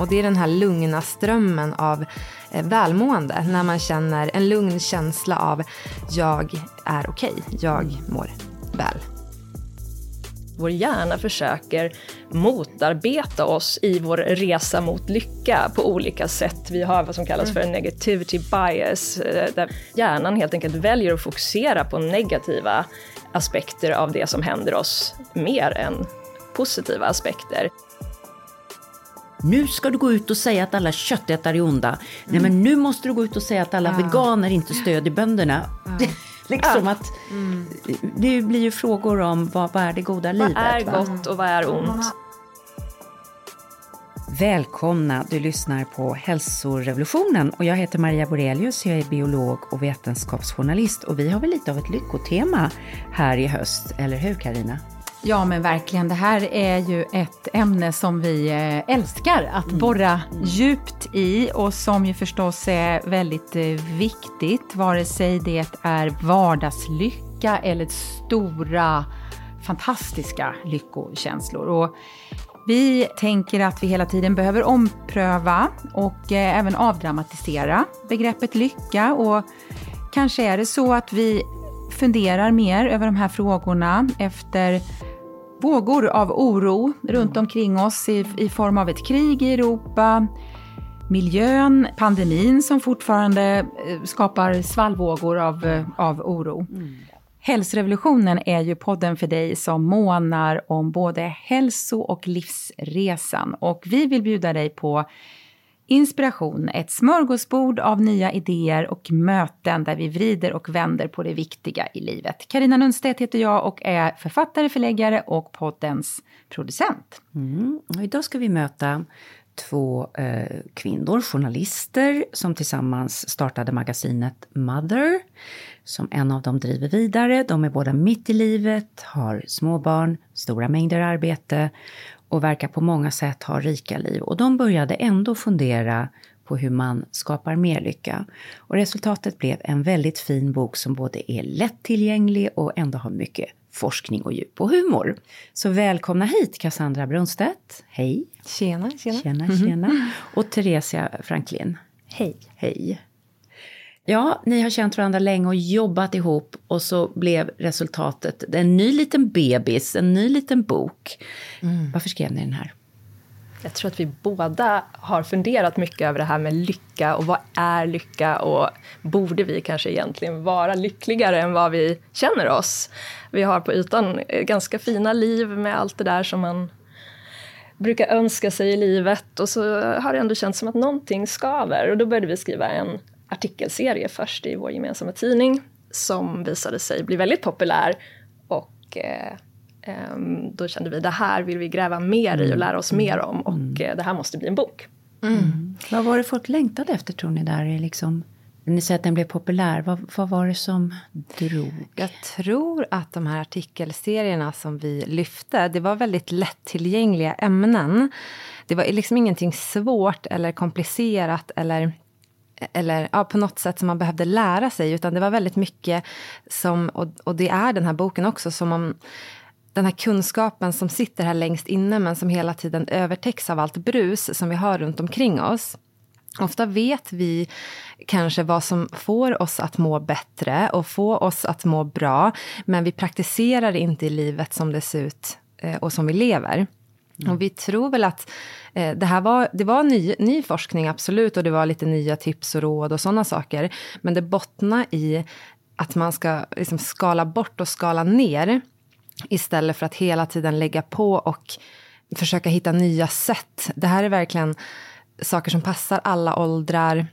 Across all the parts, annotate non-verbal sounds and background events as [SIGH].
Och det är den här lugna strömmen av eh, välmående. När man känner en lugn känsla av jag är okej, okay, jag mår väl. Vår hjärna försöker motarbeta oss i vår resa mot lycka på olika sätt. Vi har vad som kallas för negativity bias, eh, där hjärnan helt enkelt väljer att fokusera på negativa aspekter av det som händer oss mer än positiva aspekter. Nu ska du gå ut och säga att alla köttätare är onda. Mm. Nej men nu måste du gå ut och säga att alla ja. veganer inte stödjer bönderna. Ja. [LAUGHS] liksom ja. att mm. Det blir ju frågor om vad, vad är det goda vad livet? Vad är gott och vad är ont? Välkomna! Du lyssnar på Hälsorevolutionen och jag heter Maria Borelius. Jag är biolog och vetenskapsjournalist och vi har väl lite av ett lyckotema här i höst, eller hur Karina? Ja men verkligen, det här är ju ett ämne som vi eh, älskar att mm. borra djupt i och som ju förstås är väldigt eh, viktigt, vare sig det är vardagslycka eller stora fantastiska lyckokänslor. Och vi tänker att vi hela tiden behöver ompröva och eh, även avdramatisera begreppet lycka och kanske är det så att vi funderar mer över de här frågorna efter vågor av oro runt omkring oss i, i form av ett krig i Europa, miljön, pandemin som fortfarande eh, skapar svallvågor av, eh, av oro. Mm. Hälsorevolutionen är ju podden för dig som månar om både hälso och livsresan. Och vi vill bjuda dig på Inspiration, ett smörgåsbord av nya idéer och möten där vi vrider och vänder på det viktiga i livet. Karina Nundstedt heter jag och är författare, förläggare och poddens producent. Mm. Och idag ska vi möta två eh, kvinnor, journalister, som tillsammans startade magasinet Mother, som en av dem driver vidare. De är båda mitt i livet, har småbarn, stora mängder arbete och verkar på många sätt ha rika liv. Och de började ändå fundera på hur man skapar mer lycka. Och resultatet blev en väldigt fin bok som både är lättillgänglig och ändå har mycket forskning och djup och humor. Så välkomna hit Cassandra Brunstedt. Hej! Tjena, tjena. Tjena, tjena. Och Theresia Franklin. Hej. Hej. Ja, ni har känt varandra länge och jobbat ihop och så blev resultatet en ny liten bebis, en ny liten bok. Mm. Varför skrev ni den här? Jag tror att vi båda har funderat mycket över det här med lycka och vad är lycka och borde vi kanske egentligen vara lyckligare än vad vi känner oss? Vi har på ytan ganska fina liv med allt det där som man brukar önska sig i livet och så har det ändå känts som att någonting skaver och då började vi skriva en artikelserie först i vår gemensamma tidning som visade sig bli väldigt populär och eh, ehm, då kände vi det här vill vi gräva mer i och lära oss mer om och mm. Eh, det här måste bli en bok. Mm. Mm. Vad var det folk längtade efter tror ni där? Liksom, ni säger att den blev populär. Vad, vad var det som drog? Jag tror att de här artikelserierna som vi lyfte, det var väldigt lättillgängliga ämnen. Det var liksom ingenting svårt eller komplicerat eller eller ja, på något sätt som man behövde lära sig, utan det var väldigt mycket som, och, och det är den här boken också, som om den här kunskapen som sitter här längst inne men som hela tiden övertäcks av allt brus som vi har runt omkring oss. Ofta vet vi kanske vad som får oss att må bättre och få oss att må bra, men vi praktiserar inte i livet som det ser ut eh, och som vi lever. Mm. Och vi tror väl att eh, det här var, det var ny, ny forskning, absolut, och det var lite nya tips och råd och sådana saker. Men det bottnar i att man ska liksom skala bort och skala ner istället för att hela tiden lägga på och försöka hitta nya sätt. Det här är verkligen saker som passar alla åldrar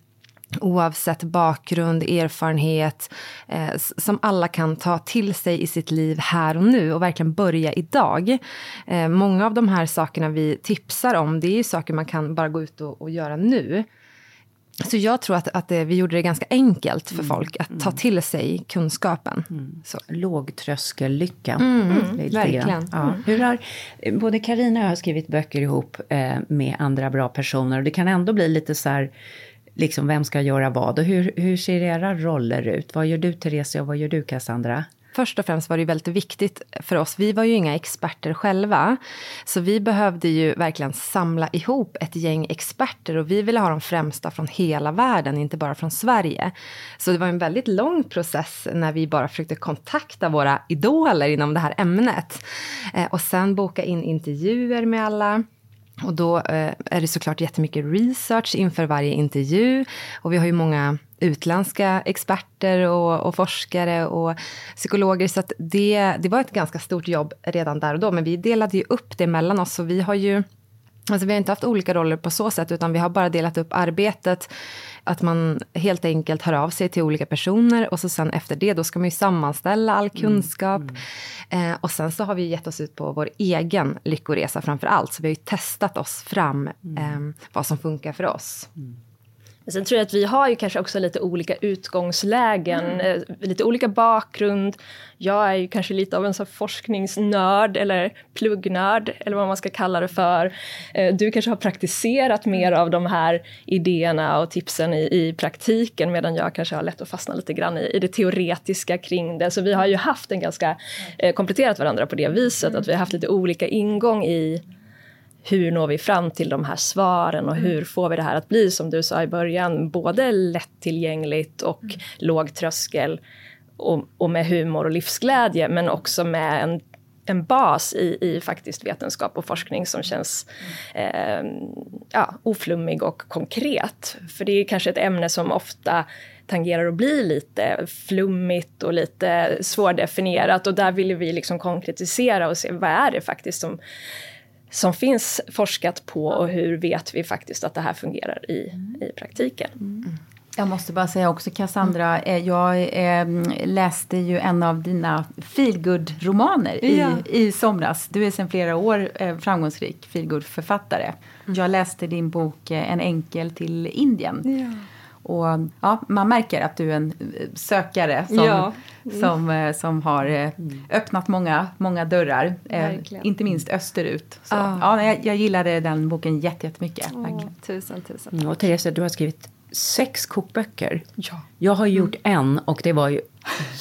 oavsett bakgrund, erfarenhet, eh, som alla kan ta till sig i sitt liv här och nu och verkligen börja idag. Eh, många av de här sakerna vi tipsar om, det är ju saker man kan bara gå ut och, och göra nu. Så jag tror att, att det, vi gjorde det ganska enkelt för mm. folk att ta mm. till sig kunskapen. Mm. Så. Lågtröskellycka. Mm, mm. verkligen. Ja. Hur har, både Karina och jag har skrivit böcker ihop eh, med andra bra personer och det kan ändå bli lite så här liksom vem ska göra vad och hur, hur ser era roller ut? Vad gör du Theresia och vad gör du Cassandra? först och främst var det väldigt viktigt för oss. Vi var ju inga experter själva. Så vi behövde ju verkligen samla ihop ett gäng experter. Och vi ville ha de främsta från hela världen, inte bara från Sverige. Så det var en väldigt lång process när vi bara försökte kontakta våra idoler inom det här ämnet. Eh, och sen boka in intervjuer med alla. Och då eh, är det såklart jättemycket research inför varje intervju. Och vi har ju många utländska experter och, och forskare och psykologer. Så det, det var ett ganska stort jobb redan där och då. Men vi delade ju upp det mellan oss. Så vi har ju Alltså vi har inte haft olika roller på så sätt, utan vi har bara delat upp arbetet. Att man helt enkelt hör av sig till olika personer och så sen efter det då ska man ju sammanställa all mm, kunskap. Mm, mm. Eh, och sen så har vi gett oss ut på vår egen lyckoresa framför allt. Så vi har ju testat oss fram eh, vad som funkar för oss. Mm. Sen tror jag att vi har ju kanske också lite olika utgångslägen, mm. Eh, lite olika bakgrund. Jag är ju kanske lite av en sån forskningsnörd eller pluggnörd eller vad man ska kalla det för. Eh, du kanske har praktiserat mer av de här idéerna och tipsen i, i praktiken medan jag kanske har lätt att fastna lite grann i, i det teoretiska kring det. Så vi har ju haft en ganska eh, kompletterat varandra på det viset att vi har haft lite olika ingång i hur når vi fram till de här svaren och hur får vi det här att bli, som du sa i början, både lättillgängligt och mm. låg tröskel och, och, med humor och livsglädje, men också med en, en bas i, i faktiskt vetenskap och forskning som känns eh, ja, oflummig och konkret. För det är kanske ett ämne som ofta tangerar att bli lite flummigt och lite svårdefinierat och där vill vi liksom konkretisera och se vad är det faktiskt som som finns forskat på och hur vet vi faktiskt att det här fungerar i, i praktiken. Mm. Jag måste bara säga också Cassandra, mm. jag eh, läste ju en av dina feelgood-romaner ja. i, i somras. Du är sedan flera år eh, framgångsrik feelgood-författare. Mm. Jag läste din bok eh, En enkel till Indien. Ja. Och ja, man märker att du är en sökare som, ja. mm. som, eh, som har eh, öppnat många, många dörrar. Eh, inte minst österut. Så, ah. ja, jag, jag gillade den boken jättemycket. Oh, tusen, tusen tack. Mm, och Therese, du har skrivit sex kokböcker. Ja. Jag har gjort mm. en och det var ju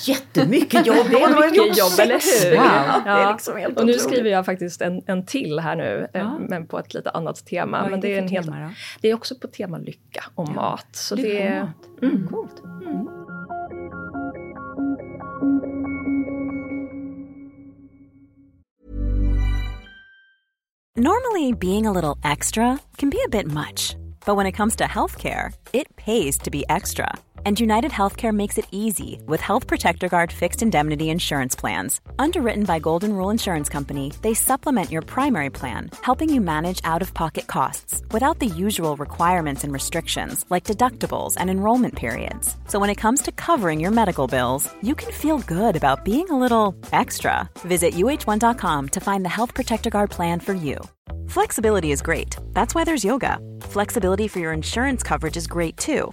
jättemycket jobb. [LAUGHS] Det är mycket jobb, eller hur? Wow. Ja. Det är liksom helt och nu skriver jag faktiskt en, en till här nu, eh, ja. men på ett lite annat tema. Vad men det är, en helt, tema det är också på tema lycka och ja. mat. Så lycka det är, mat. Mm. Coolt. Mm. Normally being a little extra can be a bit much. But when it comes to healthcare, it pays to be extra. And United Healthcare makes it easy with Health Protector Guard fixed indemnity insurance plans. Underwritten by Golden Rule Insurance Company, they supplement your primary plan, helping you manage out of pocket costs without the usual requirements and restrictions like deductibles and enrollment periods. So when it comes to covering your medical bills, you can feel good about being a little extra. Visit uh1.com to find the Health Protector Guard plan for you. Flexibility is great. That's why there's yoga. Flexibility for your insurance coverage is great too.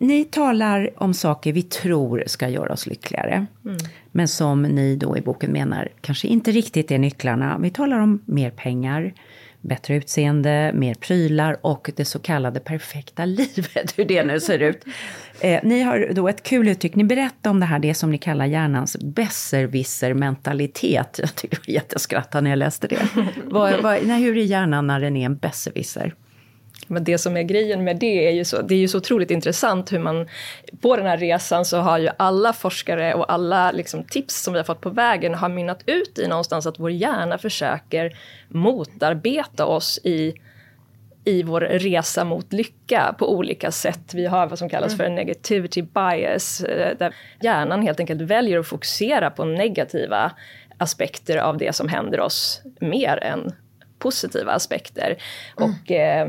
Ni talar om saker vi tror ska göra oss lyckligare. Mm. Men som ni då i boken menar kanske inte riktigt är nycklarna. Vi talar om mer pengar, bättre utseende, mer prylar och det så kallade perfekta [LAUGHS] livet, hur det nu ser ut. Eh, ni har då ett kul uttryck, ni berättar om det här, det som ni kallar hjärnans besserwisser-mentalitet. Jag tyckte det var jätteskrattande när jag läste det. [LAUGHS] vad, vad, nej, hur är hjärnan när den är en besserwisser? Men det som är grejen med det är ju så, det är ju så otroligt intressant hur man på den här resan så har ju alla forskare och alla liksom tips som vi har fått på vägen har mynnat ut i någonstans att vår hjärna försöker motarbeta oss i i vår resa mot lycka på olika sätt. Vi har vad som kallas för en negativity bias, eh, där hjärnan helt enkelt väljer att fokusera på negativa aspekter av det som händer oss mer än positiva aspekter. Mm. Och eh,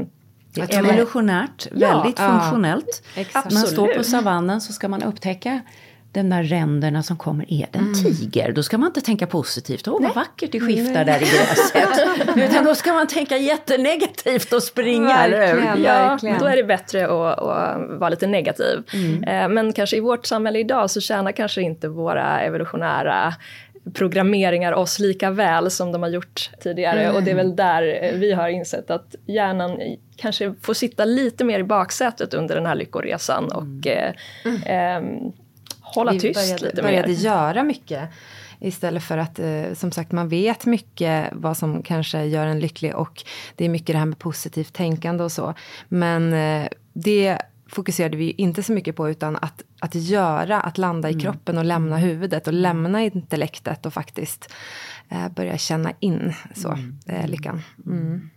det är evolutionärt, väldigt ja, funktionellt. Ja, man står på savannen så ska man upptäcka den där ränderna som kommer, är det en tiger? Då ska man inte tänka positivt, åh vad vackert det skiftar där i gräset. [LAUGHS] Utan då ska man tänka jättenegativt och springa. Verkligen. Ja, verkligen. då är det bättre att, att vara lite negativ. Eh, Men kanske i vårt samhälle idag så tjänar kanske inte våra evolutionära programmeringar oss lika väl som de har gjort tidigare. Och det är väl där eh, vi har insett att hjärnan kanske får sitta lite mer i baksätet under den här lyckoresan och eh, ehm, hålla vi tyst började, lite började mer. göra mycket. Istället för att, eh, som sagt, man vet mycket vad som kanske gör en lycklig och det är mycket det här med positivt tänkande och så. Men eh, det fokuserade vi inte så mycket på utan att, att göra, att landa i kroppen och lämna huvudet och lämna intellektet och faktiskt eh, börja känna in så, eh, lyckan. Mm.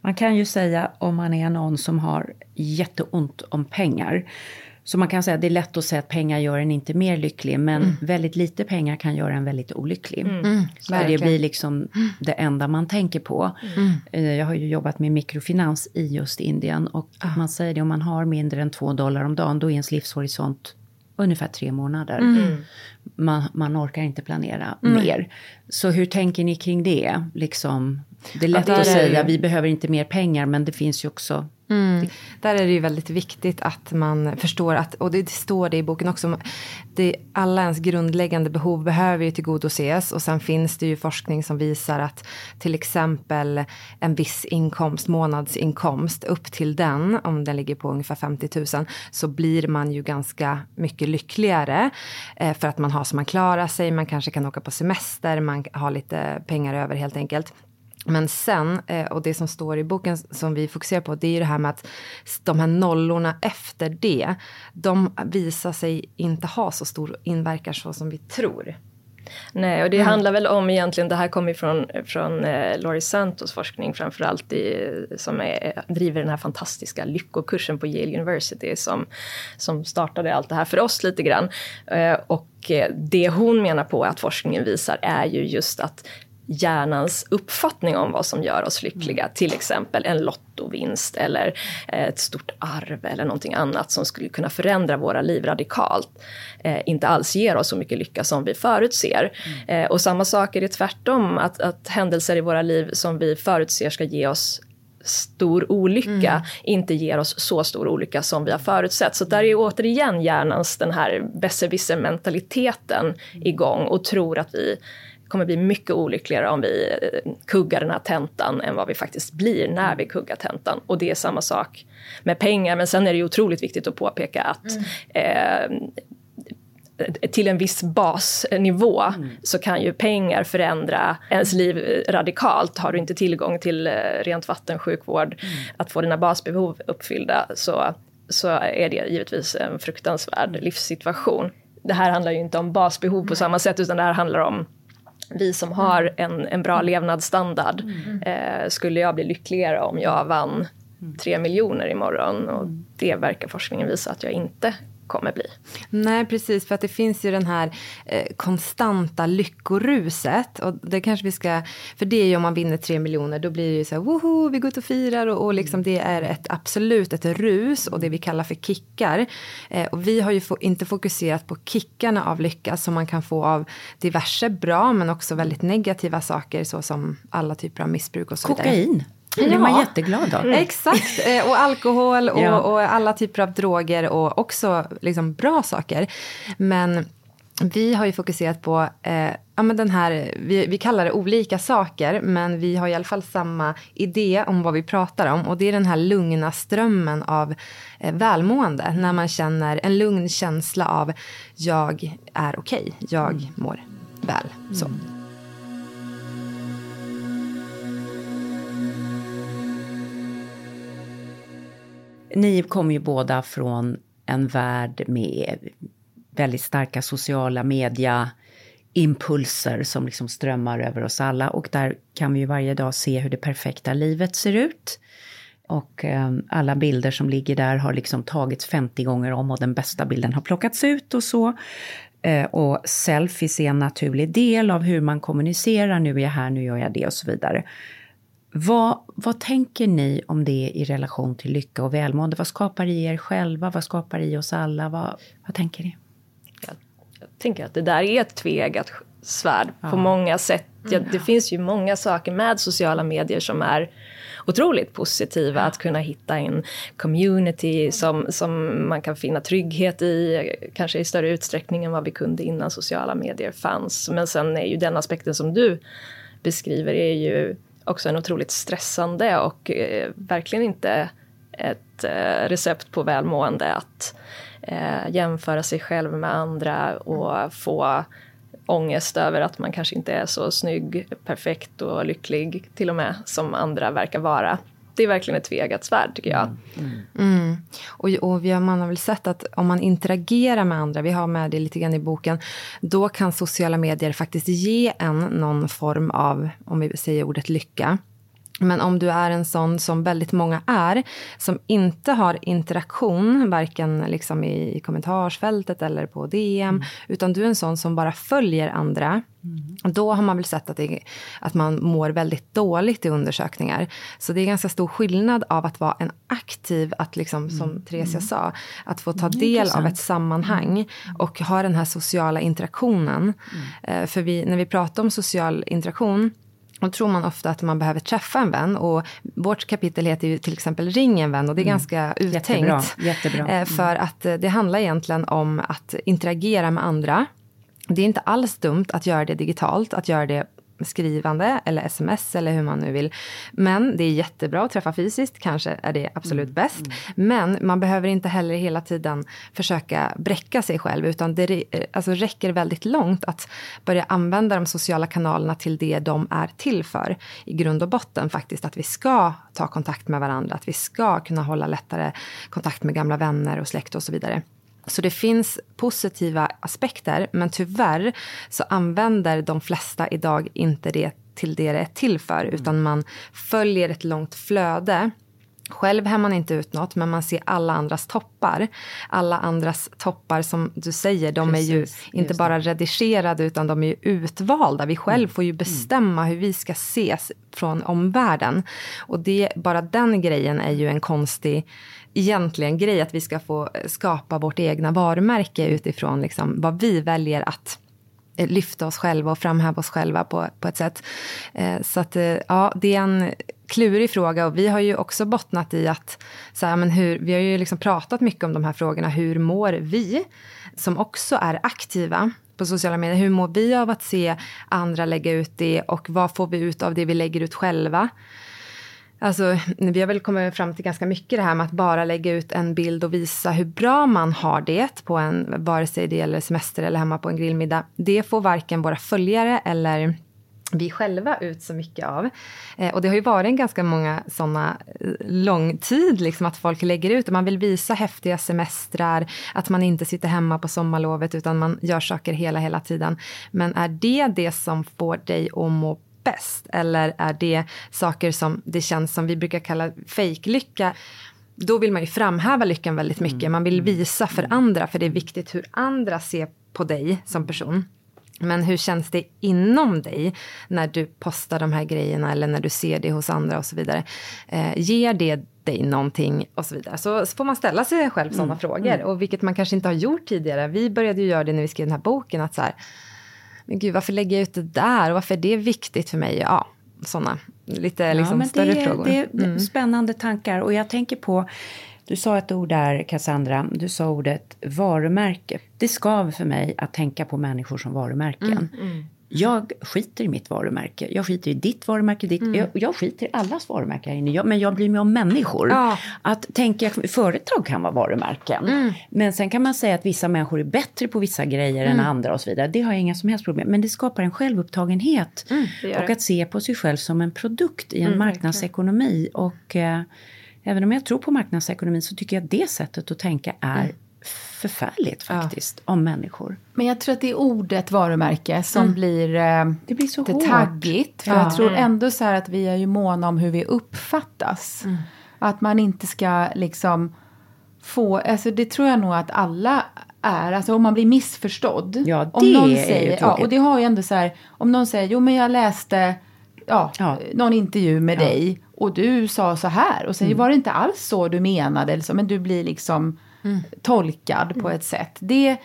Man kan ju säga om man är någon som har jätteont om pengar. Så man kan säga att det är lätt att säga att pengar gör en inte mer lycklig. Men väldigt lite pengar kan göra en väldigt olycklig. Så det blir liksom det enda man tänker på. Eh, Jag har ju jobbat med mikrofinans i just Indien. Och man säger det, om man har mindre än två dollar om dagen, då är ens livshorisont ungefär tre månader. Man, man orkar inte planera mer. Så hur tänker ni kring det? Liksom, det är lätt att säga, vi behöver inte mer pengar, men det finns ju också... Mm. Där är det ju väldigt viktigt att man förstår att, och det står det i boken också, det, alla ens grundläggande behov behöver ju tillgodoses och sen finns det ju forskning som visar att till exempel en viss inkomst, månadsinkomst, upp till den, om den ligger på ungefär 50 000, så blir man ju ganska mycket lyckligare eh, för att man har så man klarar sig, man kanske kan åka på semester, man har lite pengar över helt enkelt. Men sen, eh, och det som står i boken som vi fokuserar på, det är ju det här med att de här nollorna efter det, de visar sig inte ha så stor inverkan så som vi tror. Nej, och det handlar väl om egentligen, det här kommer från, från eh, Laurie Santos forskning framförallt i, som är, driver den här fantastiska lyckokursen på Yale University som, som startade allt det här för oss lite grann. Eh, och eh, det hon menar på att forskningen visar är ju just att hjärnans uppfattning om vad som gör oss lyckliga, till exempel en lottovinst eller eh, ett stort arv eller någonting annat som skulle kunna förändra våra liv radikalt, eh, inte alls ger oss så mycket lycka som vi förutser. Eh, och samma sak är det tvärtom, att, att händelser i våra liv som vi förutser ska ge oss stor olycka inte ger oss så stor olycka som vi har förutsett. Så där är återigen hjärnans den här besserwisser-mentaliteten igång och tror att vi kommer bli mycket olyckligare om vi eh, kuggar den här tentan än vad vi faktiskt blir när vi kuggar tentan. Och det är samma sak med pengar. Men sen är det ju otroligt viktigt att påpeka att eh, till en viss basnivå så kan ju pengar förändra ens liv radikalt. Har du inte tillgång till eh, rent vatten, sjukvård, att få dina basbehov uppfyllda så, så är det givetvis en fruktansvärd livssituation. Det här handlar ju inte om basbehov på samma sätt utan det här handlar om vi som har en, en bra levnadsstandard. Eh, skulle jag bli lyckligare om jag vann tre miljoner imorgon? Och det verkar forskningen visa att jag inte kommer bli. Nej, precis. För att det finns ju den här eh, konstanta lyckoruset. Och det kanske vi ska... För det är ju om man vinner tre miljoner, då blir det ju så här, woho, vi går ut och firar. Och, och liksom det är ett absolut ett rus och det vi kallar för kickar. Eh, och vi har ju få, inte fokuserat på kickarna av lycka som man kan få av diverse bra, men också väldigt negativa saker, såsom alla typer av missbruk och så vidare. Kokain. Blir man jätteglad av. Exakt, eh, och alkohol och, Ja. och alla typer av droger och också liksom bra saker. Men vi har ju fokuserat på eh, ja, men den här, vi, vi kallar det olika saker, men vi har i alla fall samma idé om vad vi pratar om. Och det är den här lugna strömmen av eh, välmående. När man känner en lugn känsla av jag är okej, jag mår väl. Så. Ni kommer ju båda från en värld med väldigt starka sociala media impulser som liksom strömmar över oss alla och där kan vi ju varje dag se hur det perfekta livet ser ut. Och eh, alla bilder som ligger där har liksom tagits 50 gånger om och den bästa bilden har plockats ut och så. Eh, och selfies är en naturlig del av hur man kommunicerar, nu är jag här, nu gör jag det och så vidare. Vad, vad tänker ni om det i relation till lycka och välmående? Vad skapar i er själva? Vad skapar i oss alla? Vad, vad tänker ni? jag tänker att det där är ett tveeggat svärd ja. på många sätt. Ja, det finns ju många saker med sociala medier som är otroligt positiva. Att kunna hitta en community som, som man kan finna trygghet i, kanske i större utsträckning än vad vi kunde innan sociala medier fanns. Men sen är ju den aspekten som du beskriver är ju också en otroligt stressande och eh, verkligen inte ett eh, recept på välmående att eh, jämföra sig själv med andra och få ångest över att man kanske inte är så snygg, perfekt och lycklig till och med som andra verkar vara. Det är verkligen ett tveeggat svärd tycker jag. Mm. Mm. Och, och vi har, man har väl sett att om man interagerar med andra, vi har med det lite grann i boken, då kan sociala medier faktiskt ge en någon form av, om vi säger ordet lycka. Men om du är en sån som väldigt många är, som inte har interaktion, varken liksom i, kommentarsfältet eller på DM, mm. utan du är en sån som bara följer andra, mm. då har man väl sett att, det, att man mår väldigt dåligt i undersökningar. Så det är ganska stor skillnad av att vara en aktiv, att liksom, mm. som Theresia mm. sa, att få ta del av ett sammanhang mm. och ha den här sociala interaktionen. Eh, för vi, när vi pratar om social interaktion, då tror man ofta att man behöver träffa en vän. Och vårt kapitel heter ju till exempel Ring en vän och det är mm. ganska uttänkt. Jättebra. Jättebra. Eh, mm. För att eh, det handlar egentligen om att interagera med andra. Det är inte alls dumt att göra det digitalt, att göra det skrivande eller sms eller hur man nu vill. Men det är jättebra att träffa fysiskt, kanske är det absolut mm. bäst. Mm. Men man behöver inte heller hela tiden försöka bräcka sig själv utan det alltså, räcker väldigt långt att börja använda de sociala kanalerna till det de är till för. I grund och botten faktiskt att vi ska ta kontakt med varandra, att vi ska kunna hålla lättare kontakt med gamla vänner och släkt och så vidare. Så det finns positiva aspekter, men tyvärr så använder de flesta idag inte det till det det är till för, mm. utan man följer ett långt flöde. Själv hämmer man inte ut något, men man ser alla andras toppar. Alla andras toppar, som du säger, de Precis, är ju inte bara redigerade, utan de är ju utvalda. Vi själv mm. får ju mm. bestämma hur vi ska ses från omvärlden. Och det, bara den grejen är ju en konstig egentligen grej att vi ska få eh, skapa vårt egna varumärke utifrån liksom vad vi väljer att eh, lyfta oss själva och framhäva oss själva på, på ett sätt. Eh, så att, eh, ja, det är en klurig fråga och vi har ju också bottnat i att, så här, men hur, vi har ju liksom pratat mycket om de här frågorna, hur mår vi? Som också är aktiva på sociala medier. Hur mår vi av att se andra lägga ut det och vad får vi ut av det vi lägger ut själva? Alltså, vi har väl kommit fram till ganska mycket det här med att bara lägga ut en bild och visa hur bra man har det på en, vare sig det gäller semester eller hemma på en grillmiddag. Det får varken våra följare eller vi själva ut så mycket av. Eh, och det har ju varit en ganska många sådana eh, lång tid, liksom, att folk lägger ut. Man vill visa häftiga semestrar, att man inte sitter hemma på sommarlovet utan man gör saker hela, hela tiden. Men är det det som får dig att må bäst? Eller är det saker som det känns som vi brukar kalla fejklycka? Då vill man ju framhäva lyckan väldigt mycket. Mm. Man vill visa för andra, för det är viktigt hur andra ser på dig som person. Men hur känns det inom dig när du postar de här grejerna eller när du ser det hos andra och så vidare? Eh, ger det dig någonting och så vidare? Så, så får man ställa sig själv sådana mm. frågor mm. och vilket man kanske inte har gjort tidigare. Vi började ju göra det när vi skrev den här boken att så här, men gud, varför lägger jag ut det där och varför är det viktigt för mig? Ja, sådana lite liksom, ja, större det, frågor. Det är mm. spännande tankar och jag tänker på du sa ett ord där, Cassandra. Du sa ordet varumärke. Det skav för mig att tänka på människor som varumärken. Mm, mm. Jag skiter i mitt varumärke. Jag skiter i ditt varumärke. Ditt, mm. jag, jag skiter i allas varumärke här inne. Jag, men jag bryr mig om människor. Ja. Att tänka, företag kan vara varumärken. Mm. Men sen kan man säga att vissa människor är bättre på vissa grejer mm. än andra och så vidare. Det har jag inga som helst problem Men det skapar en självupptagenhet. Mm, och att se på sig själv som en produkt i en mm, marknadsekonomi. Och eh, även om jag tror på marknadsekonomin så tycker jag att det sättet att tänka är mm förfärligt faktiskt ja. om människor. Men jag tror att det är ordet varumärke som mm. blir, eh, det blir så det taggigt. För ja. jag tror ändå så här att vi är ju måna om hur vi uppfattas. Mm. Att man inte ska liksom få, alltså det tror jag nog att alla är, alltså om man blir missförstådd. Ja, det om någon säger, ja, Och det har ju ändå så här, om någon säger, jo men jag läste ja, ja. någon intervju med dig och du sa så här och sen mm. var det inte alls så du menade, eller så, men du blir liksom mm. tolkad på ett sätt. Det,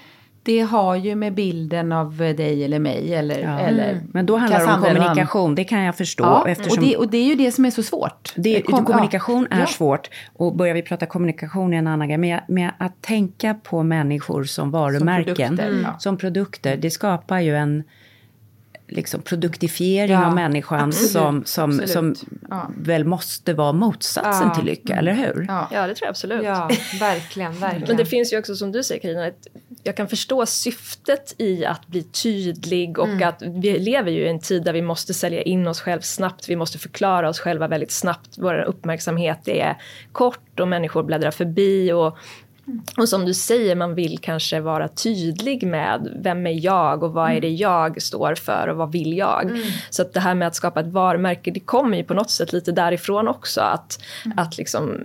det har ju med bilden av dig eller mig eller, Ja. eller Men då handlar det om kommunikation, det kan jag förstå. Ja, eftersom och, det, och det är ju det som är så svårt. Det, Kom- kommunikation ja. är svårt och börjar vi prata kommunikation är en annan grej. Men, men att tänka på människor som varumärken, som produkter, produkter, ja. det skapar ju en liksom, produktifiering Ja, av människan som, som, absolut. som Ja. väl måste vara motsatsen Ja. till lycka, eller hur? Ja. Ja, det tror jag absolut. Ja, verkligen, verkligen. Men det finns ju också som du säger Carina, att jag kan förstå syftet i att bli tydlig och Mm. att vi lever ju i en tid där vi måste sälja in oss själv snabbt, vi måste förklara oss själva väldigt snabbt. Vår uppmärksamhet är kort och människor bläddrar förbi och och som du säger, man vill kanske vara tydlig med vem är jag och vad är det jag står för och vad vill jag? Så att det här med att skapa ett varumärke, det kommer ju på något sätt lite därifrån också. Att, att liksom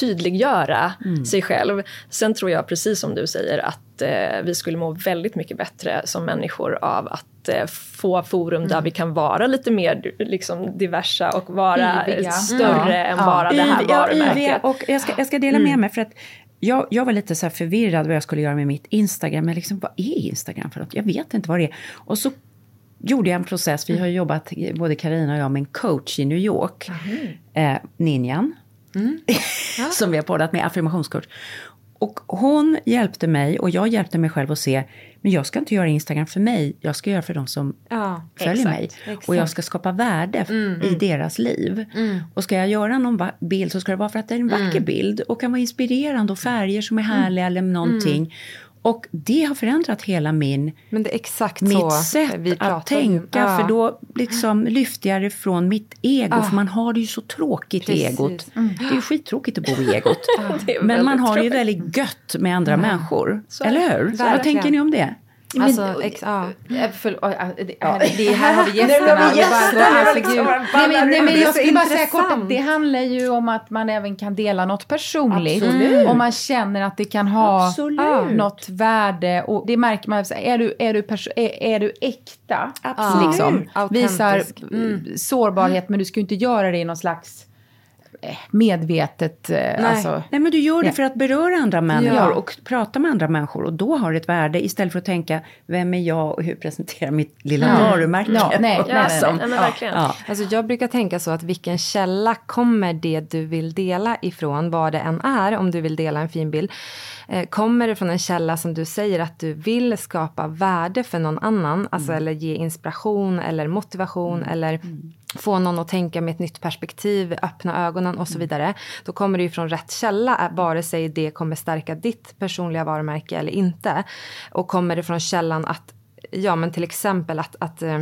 tydliggöra sig själv. Sen tror jag, precis som du säger, att eh, vi skulle må väldigt mycket bättre som människor av att eh, få forum där vi kan vara lite mer liksom, diversa och vara Yviga. större än Ja. bara det här ja, varumärket. yviga. och jag ska, jag ska dela Mm. med mig för att jag, jag var lite så förvirrad vad jag skulle göra med mitt Instagram. Men liksom, vad är Instagram för något? Jag vet inte vad det är. Och så gjorde jag en process. Vi har ju jobbat, både Karina och jag, med en coach i New York. Eh, Ninjan. [LAUGHS] som vi har poddat med, affirmationscoach. Och hon hjälpte mig och jag hjälpte mig själv att se, men jag ska inte göra Instagram för mig, jag ska göra för de som Ja, följer exakt, mig. Och jag ska skapa värde Mm, i deras liv. Och ska jag göra någon bild så ska det vara för att det är en vacker Mm. bild och kan vara inspirerande och färger som är härliga eller någonting. Och det har förändrat hela min, Men det är exakt så mitt sätt vi pratar att tänka. Ja. För då liksom lyfter jag det från mitt ego. För man har det ju så tråkigt Precis. i egot. Det är ju skittråkigt att bo i egot. [LAUGHS] Men man har det ju väldigt gött med andra människor. är det. Eller hur? Så vad tänker ni om det? Alltså, ex, ja. Eh, för, ja, det, här, det, här [LAUGHS] har vi gästerna. Nu har vi Vi bara- gästerna, alltså, liksom, nej, men, men Det är jag skulle bara säga kort att det handlar ju om att man även kan dela något personligt. Absolut. Om man känner att det kan ha Absolut. ja, något värde. Och det märker man, är du, är du, perso- är, är du äkta? Absolut. Liksom, visar Mm. eh, sårbarhet men du ska ju inte göra det i någon slags eh, medvetet... eh, Alltså, Nej, men du gör det för att beröra andra människor Ja. och prata med andra människor. Och då har det ett värde istället för att tänka, vem är jag och hur presenterar mitt lilla Ja. varumärke? Ja, nej, Och Ja, nej, liksom- nej, men Ja. verkligen. Ja. Alltså jag brukar tänka så att vilken källa kommer det du vill dela ifrån, vad det än är, om du vill dela en fin bild. Eh, kommer det från en källa som du säger att du vill skapa värde för någon annan, alltså eller ge inspiration eller motivation eller få någon att tänka med ett nytt perspektiv, öppna ögonen och så vidare. Då kommer det ju från rätt källa, eh, vare sig det kommer stärka ditt personliga varumärke eller inte. Och kommer det från källan att, ja men till exempel att, att eh,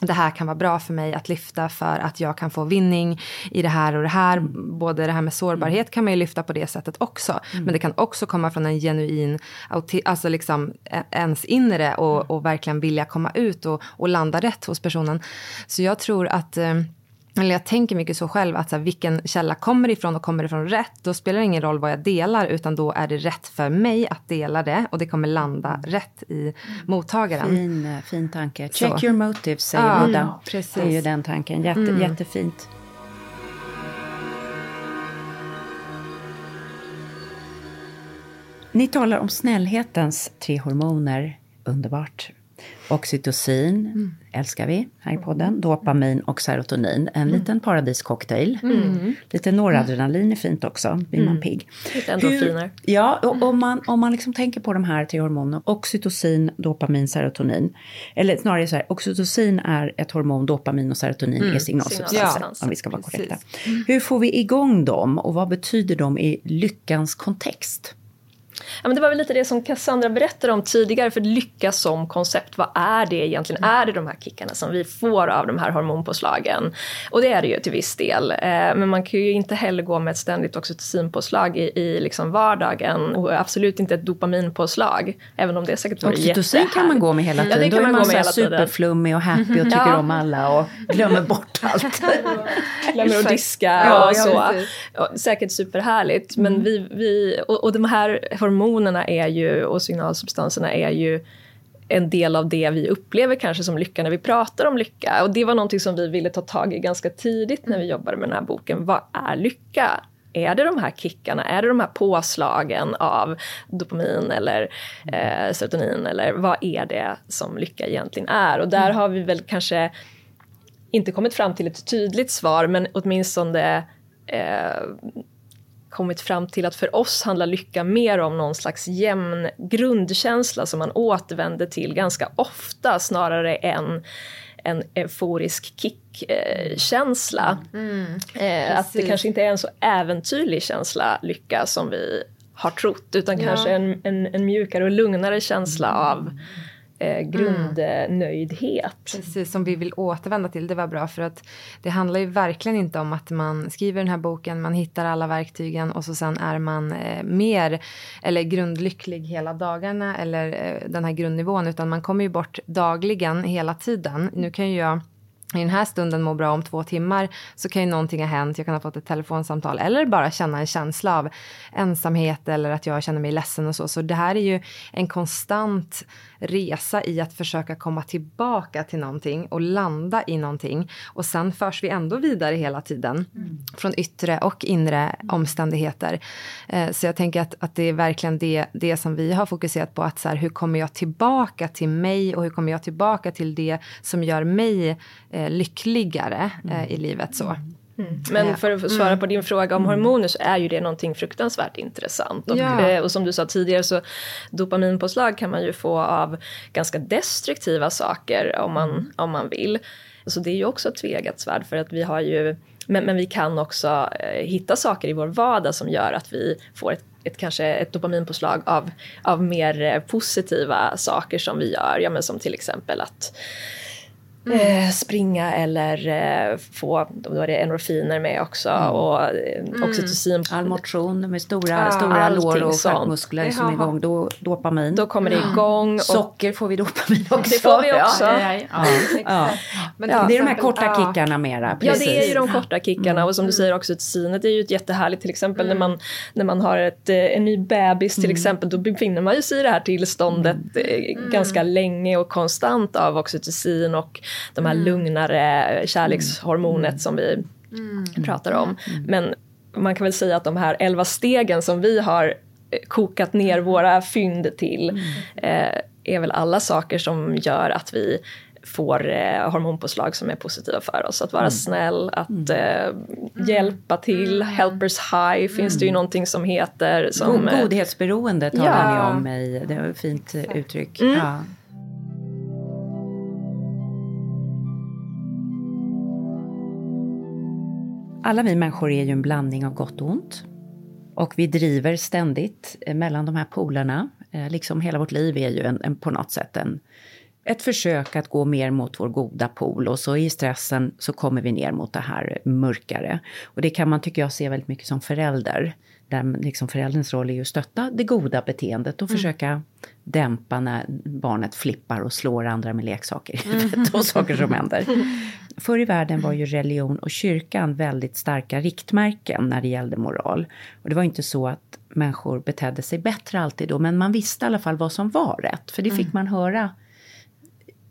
det här kan vara bra för mig att lyfta för att jag kan få vinning i det här och det här. Både det här med sårbarhet kan man ju lyfta på det sättet också. Men det kan också komma från en genuin, alltså liksom ä- ens inre och, och verkligen vilja komma ut och, och landa rätt hos personen. Så jag tror att eh, eller jag tänker mycket så själv att så här, vilken källa kommer ifrån och kommer det från rätt, då spelar det ingen roll vad jag delar utan då är det rätt för mig att dela det och det kommer landa rätt i mottagaren. Fin, eh, fin tanke. Check Så. your motives, säger Ja, Buddha. precis. Det är ju den tanken. Jätte, Jättefint. Ni talar om snällhetens tre hormoner. Underbart. Oxytocin älskar vi här i podden. Dopamin och serotonin. En liten paradiscocktail. Lite noradrenalin är fint också. blir man pigg. Lite endorfiner. Ja, och om man, om man liksom tänker på de här tre hormonerna, oxytocin, dopamin, serotonin. Eller snarare så här, oxytocin är ett hormon, dopamin och serotonin är signalsubstanser, Signalsubstanser. om vi ska vara Precis. korrekta. Hur får vi igång dem och vad betyder de i lyckans kontext? Ja, men det var väl lite det som Cassandra berättade om tidigare, för lycka som koncept, vad är det egentligen? Är det de här kickarna som vi får av de här hormonpåslagen? Och det är det ju till viss del. Eh, men man kan ju inte heller gå med ett ständigt oxytocinpåslag i, i liksom vardagen och absolut inte ett dopaminpåslag, även om det säkert vore Oxytocin kan man gå med hela Ja, tiden. det Då kan är man man gå med superflummig och happy och tycker Ja. om alla och glömmer bort [LAUGHS] allt. glömmer att diska Ja, och ja, så. Ja, säkert superhärligt. Men vi, vi, och, och de här hormonerna är ju, och signalsubstanserna är ju en del av det vi upplever kanske som lycka när vi pratar om lycka. Och det var någonting som vi ville ta tag i ganska tidigt när vi jobbade med den här boken. Vad är lycka är det de här kickarna, är det de här påslagen av dopamin eller eh, serotonin eller vad är det som lycka egentligen är? Och där har vi väl kanske inte kommit fram till ett tydligt svar men åtminstone eh, kommit fram till att för oss handlar lycka mer om någon slags jämn grundkänsla som man återvänder till ganska ofta snarare än en euforisk kickkänsla. Mm. Eh, att det kanske inte är en så äventyrlig känsla, lycka, som vi har trott utan ja. kanske en, en, en, mjukare och lugnare känsla av eh, grundnöjdhet. Mm. Precis, som vi vill återvända till. Det var bra för att det handlar ju verkligen inte om att man skriver den här boken, man hittar alla verktygen och så sen är man eh, mer eller grundlycklig hela dagarna eller eh, den här grundnivån utan man kommer ju bort dagligen hela tiden. Nu kan ju jag i den här stunden må bra om två timmar så kan ju någonting ha hänt, jag kan ha fått ett telefonsamtal eller bara känna en känsla av ensamhet eller att jag känner mig ledsen och så. Så det här är ju en konstant resa i att försöka komma tillbaka till någonting och landa i någonting. Och sen förs vi ändå vidare hela tiden mm. från yttre och inre omständigheter. Eh, så jag tänker att, att det är verkligen det, det som vi har fokuserat på. Att så här, hur kommer jag tillbaka till mig och hur kommer jag tillbaka till det som gör mig lyckligare eh, i livet. så. Mm. Men för att svara mm. på din fråga om mm. hormoner så är ju det någonting fruktansvärt intressant. Och, ja. Eh, och, som du sa tidigare så dopaminpåslag kan man ju få av ganska destruktiva saker om man, mm. om man vill. Så det är ju också ett tvegat svärd för att vi har ju men, men vi kan också eh, hitta saker i vår vardag som gör att vi får ett, ett kanske ett dopaminpåslag av, av mer eh, positiva saker som vi gör. Ja, men som till exempel att Mm. Eh, springa eller eh, få, då är det endorfiner med också mm. och eh, mm. oxytocin. All motion med stora, ja, stora lår och stjärtmuskler som är igång, då dopamin. Då kommer det igång. Socker får vi dopamin också. Det får vi också. Ja, ja. Men det är de här korta kickarna mera. Precis. Ja, det är ju de korta kickarna och som du säger också oxytocinet är ju ett jättehärligt till exempel när, man, när man har ett, en ny bebis till exempel då befinner man sig i det här tillståndet mm. ganska länge och konstant av oxytocin och de här mm. lugnare kärlekshormonet mm. som vi mm. pratar om. Mm. Men man kan väl säga att de här elva stegen som vi har eh, kokat ner våra fynd till mm. eh, är väl alla saker som gör att vi får eh, hormonpåslag som är positiva för oss. Att vara mm. snäll, att mm. eh, hjälpa till. Helpers high finns det ju någonting som heter. Som, eh, Godhetsberoende talar ja. ni om i, det var ett fint uttryck. Ja. Alla vi människor är ju en blandning av gott och ont. Och vi driver ständigt eh, mellan de här polerna. Eh, liksom hela vårt liv är ju en, en, på något sätt en, ett försök att gå mer mot vår goda pol och så i stressen så kommer vi ner mot det här mörkare. Och det kan man, tycker jag, se väldigt mycket som förälder. Där liksom förälderns roll är ju att stötta det goda beteendet och mm. försöka dämpa när barnet flippar och slår andra med leksaker i huvudet mm. och saker som händer. [LAUGHS] Förr i världen var ju religion och kyrkan väldigt starka riktmärken när det gällde moral. Och det var inte så att människor betedde sig bättre alltid då, men man visste i alla fall vad som var rätt, för det fick mm. man höra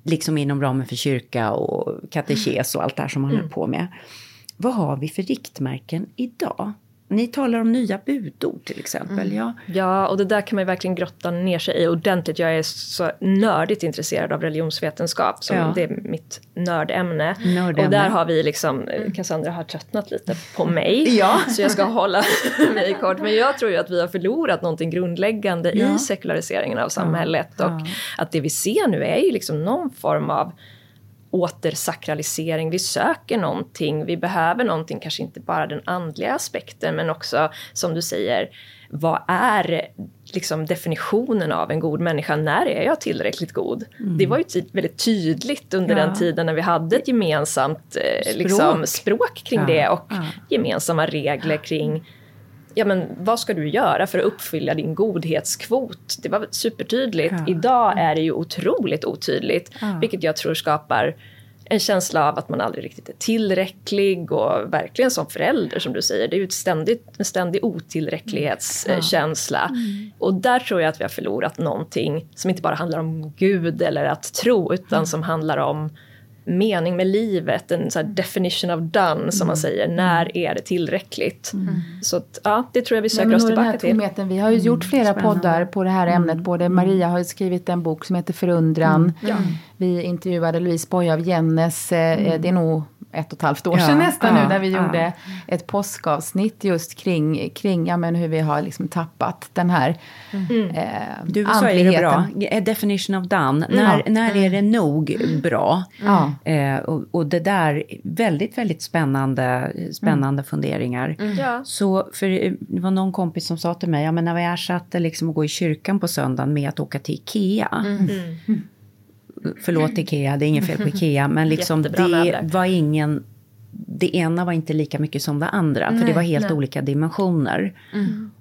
liksom inom ramen för kyrka och katekes och allt det här som man mm. höll på med. Vad har vi för riktmärken idag? Ni talar om nya budord till exempel. Mm. Ja. ja, och det där kan man ju verkligen grotta ner sig i ordentligt. Jag är så nördigt intresserad av religionsvetenskap. Som ja. Det är mitt nördämne. nördämne. Och där har vi liksom, mm. Cassandra har tröttnat lite på mig. [LAUGHS] ja. Så jag ska hålla [LAUGHS] mig kort. Men jag tror ju att vi har förlorat någonting grundläggande ja. i sekulariseringen av samhället. Och att det vi ser nu är ju liksom någon form av återsakralisering. Vi söker någonting, vi behöver någonting, kanske inte bara den andliga aspekten men också som du säger, vad är liksom definitionen av en god människa? När är jag tillräckligt god? Mm. Det var ju ty väldigt tydligt under ja. den tiden när vi hade ett gemensamt eh, språk. Liksom, språk kring ja. det och ja. gemensamma regler kring ja men vad ska du göra för att uppfylla din godhetskvot? Det var supertydligt. Ja. Idag är det ju otroligt otydligt, ja. vilket jag tror skapar en känsla av att man aldrig riktigt är tillräcklig och verkligen som förälder som du säger, det är ju ett ständigt, en ständig otillräcklighetskänsla. Ja. Mm. Och där tror jag att vi har förlorat någonting som inte bara handlar om Gud eller att tro utan mm. som handlar om mening med livet, en så definition of done som man säger. När är det tillräckligt? Så att, ja, det tror jag vi söker oss tillbaka till. Tomheten, vi har ju gjort flera poddar på det här ämnet. Både Maria har ju skrivit en bok som heter Förundran. Vi intervjuade Louise Boye av Jennes, eh, det är nog ett och ett halvt år Ja, sedan nästan ja, nu, där vi ja. gjorde ett påskavsnitt just kring, kring ja, men hur vi har liksom tappat den här eh, Du sa ju det bra. A definition of done. När, när är det nog bra? Ja. Eh, och, och det där, väldigt, väldigt spännande, spännande funderingar. Ja. Så, för eh, det var någon kompis som sa till mig, ja men när vi ersatte liksom att gå i kyrkan på söndagen med att åka till Ikea. Förlåt Ikea, det är inget fel på [LAUGHS] Ikea, men liksom Jättebra det möbler. var ingen... Det ena var inte lika mycket som det andra, för det var helt olika dimensioner.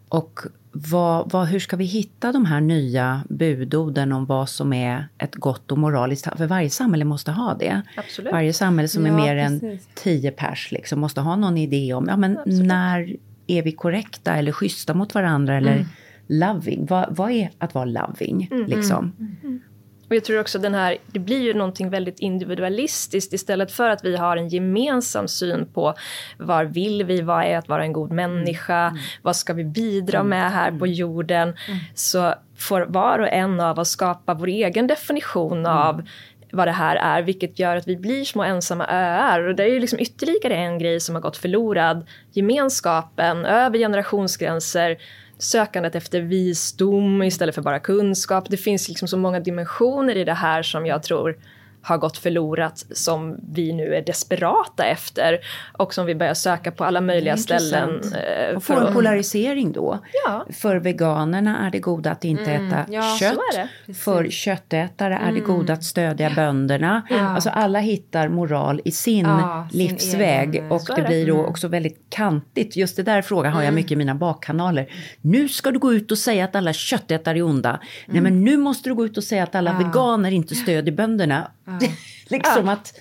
Och vad, vad, hur ska vi hitta de här nya budorden om vad som är ett gott och moraliskt... För varje samhälle måste ha det. Absolut. Varje samhälle som är Ja, mer än precis. tio pers liksom, måste ha någon idé om ja, men när är vi korrekta eller schyssta mot varandra eller loving. Vad, vad är att vara loving? Liksom? Och jag tror också den här, det blir ju någonting väldigt individualistiskt istället för att vi har en gemensam syn på var vill vi, vad är att vara en god människa, vad ska vi bidra med här på jorden. Så får var och en av oss skapa vår egen definition av vad det här är, vilket gör att vi blir små ensamma öar. Och det är ju liksom ytterligare en grej som har gått förlorad. Gemenskapen över generationsgränser, sökandet efter visdom istället för bara kunskap. Det finns liksom så många dimensioner i det här som jag tror har gått förlorat som vi nu är desperata efter och som vi börjar söka på alla möjliga ställen. eh, Och få en att- polarisering då. Ja. För veganerna är det goda att inte äta ja, kött. För köttätare är det goda att stödja bönderna. Alltså alla hittar moral i sin Ja, sin livsväg. egen, och det det. blir då också väldigt kantigt. Just det där frågan har jag mycket i mina bakkanaler. Nu ska du gå ut och säga att alla köttätare är onda. Nej men nu måste du gå ut och säga att alla veganer inte stödjer bönderna. [LAUGHS] liksom att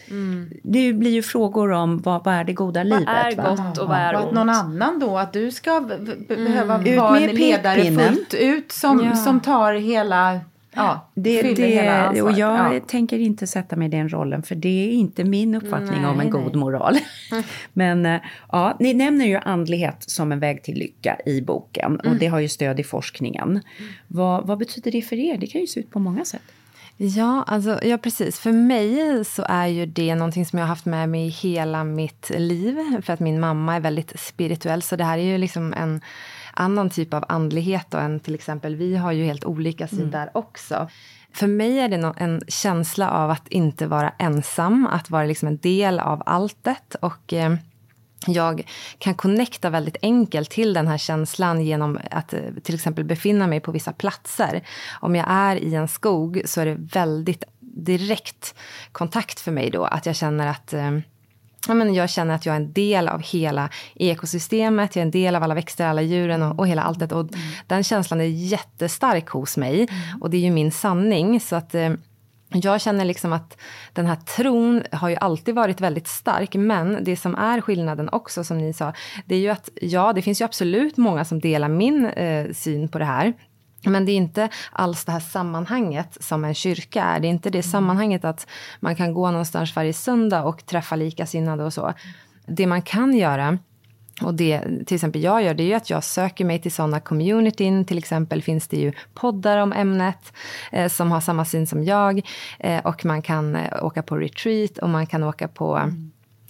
det blir ju frågor om vad, vad är det goda livet. är va? gott och vad är och att ont? någon annan då, att du ska b- behöva Ut vara med en ledare pekpinnen. fullt ut som, Ja. som tar hela, ja, Det, det, hela och jag ja. tänker inte sätta mig i den rollen för det är inte min uppfattning om en Nej, god nej. moral. [LAUGHS] Men eh, ja, ni nämner ju andlighet som en väg till lycka i boken och det har ju stöd i forskningen. Vad, vad betyder det för er? Det kan ju se ut på många sätt. Ja, alltså, ja, precis. För mig så är ju det någonting som jag har haft med mig hela mitt liv. För att min mamma är väldigt spirituell. Så det här är ju liksom en annan typ av andlighet då, än till exempel vi har ju helt olika sidor där också. För mig är det en känsla av att inte vara ensam, att vara liksom en del av alltet. Och... Eh, jag kan connecta väldigt enkelt till den här känslan genom att eh, till exempel befinna mig på vissa platser. Om jag är i en skog så är det väldigt direkt kontakt för mig då. Att jag känner att eh, Ja, men jag känner att jag är en del av hela ekosystemet, jag är en del av alla växter, alla djuren och, och hela alltet. Och Den känslan är jättestark hos mig och det är ju min sanning. Så att eh, jag känner liksom att den här tron har ju alltid varit väldigt stark. Men det som är skillnaden också, som ni sa, det är ju att ja, det finns ju absolut många som delar min eh, syn på det här. Men det är inte alls det här sammanhanget som en kyrka är. Det är inte det sammanhanget att man kan gå någonstans varje söndag och träffa likasinnade och så. Det man kan göra och det till exempel jag gör, det är ju att jag söker mig till sådana communityn. Till exempel finns det ju poddar om ämnet eh, som har samma syn som jag. Eh, och man kan eh, åka på retreat och man kan åka på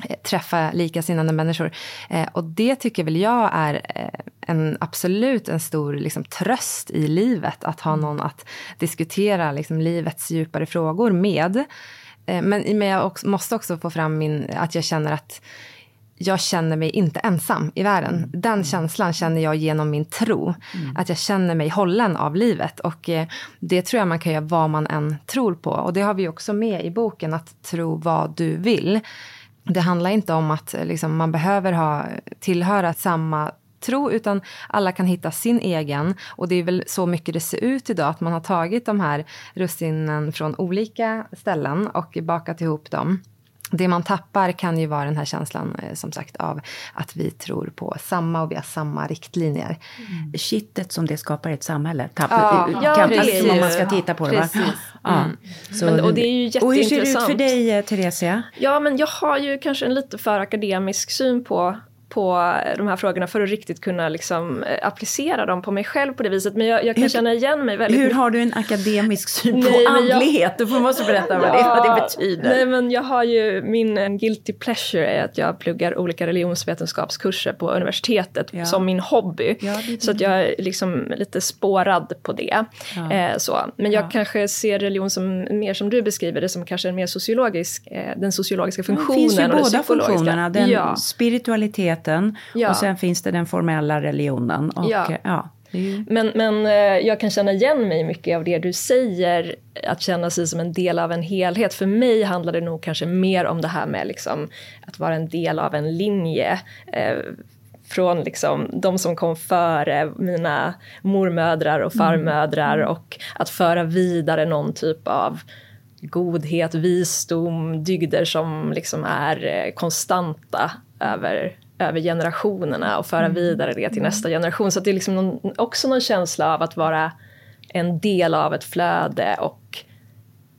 eh, träffa likasinnade människor. Eh, och det tycker väl jag är eh, en absolut en stor liksom, tröst i livet. Att ha någon att diskutera liksom, livets djupare frågor med. Eh, men, men jag också, måste också få fram min, att jag känner att jag känner mig inte ensam i världen. Den känslan känner jag genom min tro. Att jag känner mig hållen av livet. Och eh, det tror jag man kan göra vad man än tror på. Och det har vi också med i boken, att tro vad du vill. Det handlar inte om att eh, liksom, man behöver ha, tillhöra samma tro, utan alla kan hitta sin egen. Och det är väl så mycket det ser ut idag, att man har tagit de här russinen från olika ställen och bakat ihop dem. Det man tappar kan ju vara den här känslan eh, som sagt av att vi tror på samma och vi har samma riktlinjer. Mm. Kittet som det skapar i ett samhälle. Tapp, ja, ja, kan, det om man ska titta på det. Precis. Ja. Mm. Så, men, och det är ju jätteintressant. Och hur ser det ut för dig, eh, Theresia? Ja, men jag har ju kanske en lite för akademisk syn på på de här frågorna för att riktigt kunna liksom eh, applicera dem på mig själv på det viset. Men jag, jag kan hur, känna igen mig väldigt Hur har du en akademisk syn på nej, andlighet? Jag, du måste berätta vad, ja, det, vad det betyder. Nej, men jag har ju, min guilty pleasure är att jag pluggar olika religionsvetenskapskurser på universitetet ja. som min hobby. Ja, så att jag är liksom lite spårad på det. Eh, så. Men jag kanske ser religion som, mer som du beskriver det, som kanske en mer sociologisk, eh, den sociologiska funktionen. Det finns ju båda funktionerna, den spiritualitet spiritualiteten ja. och sen finns det den formella religionen. Och, ja. ja men, men eh, jag kan känna igen mig mycket av det du säger, att känna sig som en del av en helhet. För mig handlar det nog kanske mer om det här med liksom, att vara en del av en linje. Eh, från liksom de som kom före mina mormödrar och farmödrar mm. och att föra vidare någon typ av godhet, visdom, dygder som liksom är eh, konstanta över över generationerna och föra mm. vidare det till nästa generation. Så det är liksom någon, också någon känsla av att vara en del av ett flöde och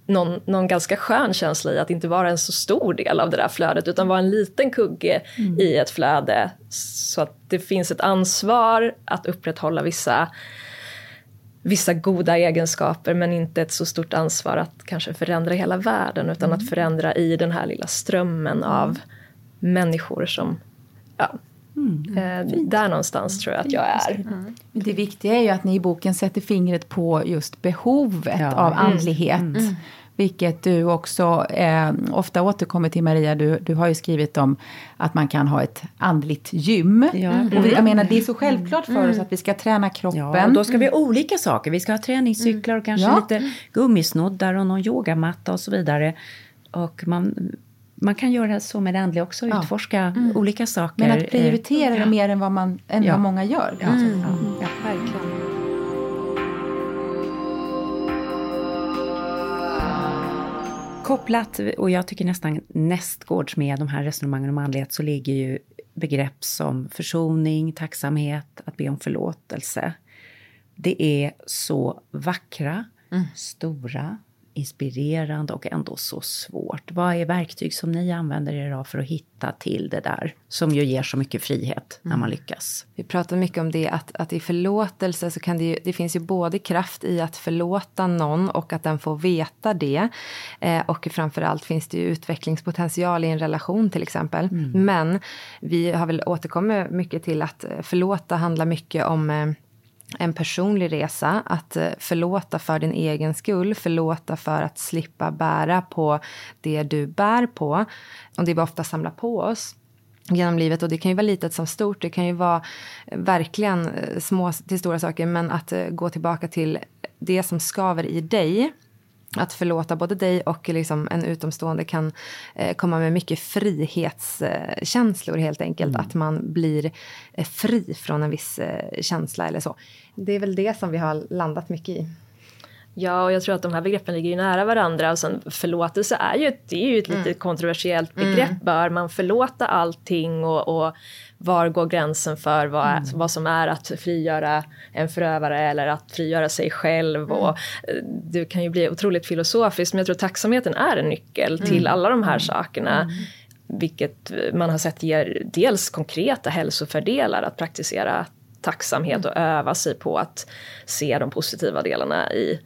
någon, någon ganska skön känsla i att inte vara en så stor del av det där flödet utan vara en liten kugge mm. i ett flöde. Så att det finns ett ansvar att upprätthålla vissa vissa goda egenskaper men inte ett så stort ansvar att kanske förändra hela världen utan mm. att förändra i den här lilla strömmen av människor som Ja. Mm. Eh, där någonstans tror jag att jag är. Mm. Det viktiga är ju att ni i boken sätter fingret på just behovet ja. av andlighet. Mm. mm. Vilket du också eh, ofta återkommer till Maria. Du, du har ju skrivit om att man kan ha ett andligt gym. Ja. Mm. Och vi, jag menar det är så självklart för mm. oss att vi ska träna kroppen. Ja, och då ska vi ha olika saker. Vi ska ha träningscyklar och kanske ja. lite gummisnoddar och någon yogamatta och så vidare. Och man man kan göra så med det andliga också, ja. utforska mm. olika saker. Men att prioritera det ja. mer än vad, man, än ja. vad många gör. Ja. Mm. Ja, verkligen. Kopplat, och jag tycker nästan nästgårds med de här resonemangen om andlighet, så ligger ju begrepp som försoning, tacksamhet, att be om förlåtelse. Det är så vackra, mm. stora, inspirerande och ändå så svårt. Vad är verktyg som ni använder er av för att hitta till det där som ju ger så mycket frihet när man mm. lyckas? Vi pratar mycket om det att, att i förlåtelse så kan det ju, det finns ju både kraft i att förlåta någon och att den får veta det. Eh, och framförallt finns det ju utvecklingspotential i en relation till exempel. Mm. Men vi har väl återkommit mycket till att förlåta handlar mycket om eh, en personlig resa. Att eh, förlåta för din egen skull, förlåta för att slippa bära på det du bär på. Och det vi ofta samlar på oss genom livet. Och det kan ju vara litet som stort. Det kan ju vara eh, verkligen eh, små till stora saker. Men att gå tillbaka till det som skaver i dig att förlåta både dig och liksom en utomstående kan eh, komma med mycket frihetskänslor helt enkelt. Mm. Att man blir eh, fri från en viss eh, känsla eller så. Det är väl det som vi har landat mycket i. Ja, och jag tror att de här begreppen ligger ju nära varandra. Och sen förlåtelse är ju, det är ju ett mm. lite kontroversiellt begrepp. Mm. Bör man förlåta allting och, och var går gränsen för vad, mm. vad som är att frigöra en förövare eller att frigöra sig själv. Mm. Och, eh, det kan ju bli otroligt filosofiskt men jag tror tacksamheten är en nyckel mm. till alla de här mm. sakerna. Mm. Vilket man har sett ger dels konkreta hälsofördelar att praktisera tacksamhet och öva sig på att se de positiva delarna i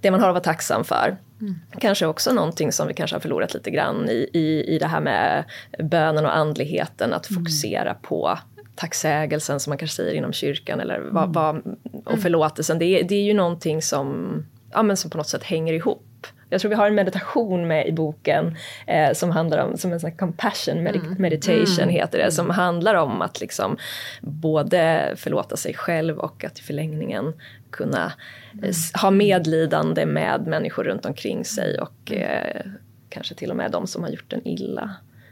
det man har att vara tacksam för. Mm. Kanske också någonting som vi kanske har förlorat lite grann i, i, i det här med bönen och andligheten, att mm. fokusera på tacksägelsen som man kanske säger inom kyrkan eller vad, mm. vad, och förlåtelsen. Det är, det är ju någonting som, ja, men som på något sätt hänger ihop. Jag tror vi har en meditation med i boken eh, som handlar om, som en sån compassion med mm. meditation mm. heter det, som handlar om att liksom både förlåta sig själv och att i förlängningen kunna mm. ha medlidande med människor runt omkring sig och mm. eh, kanske till och med de som har gjort en illa.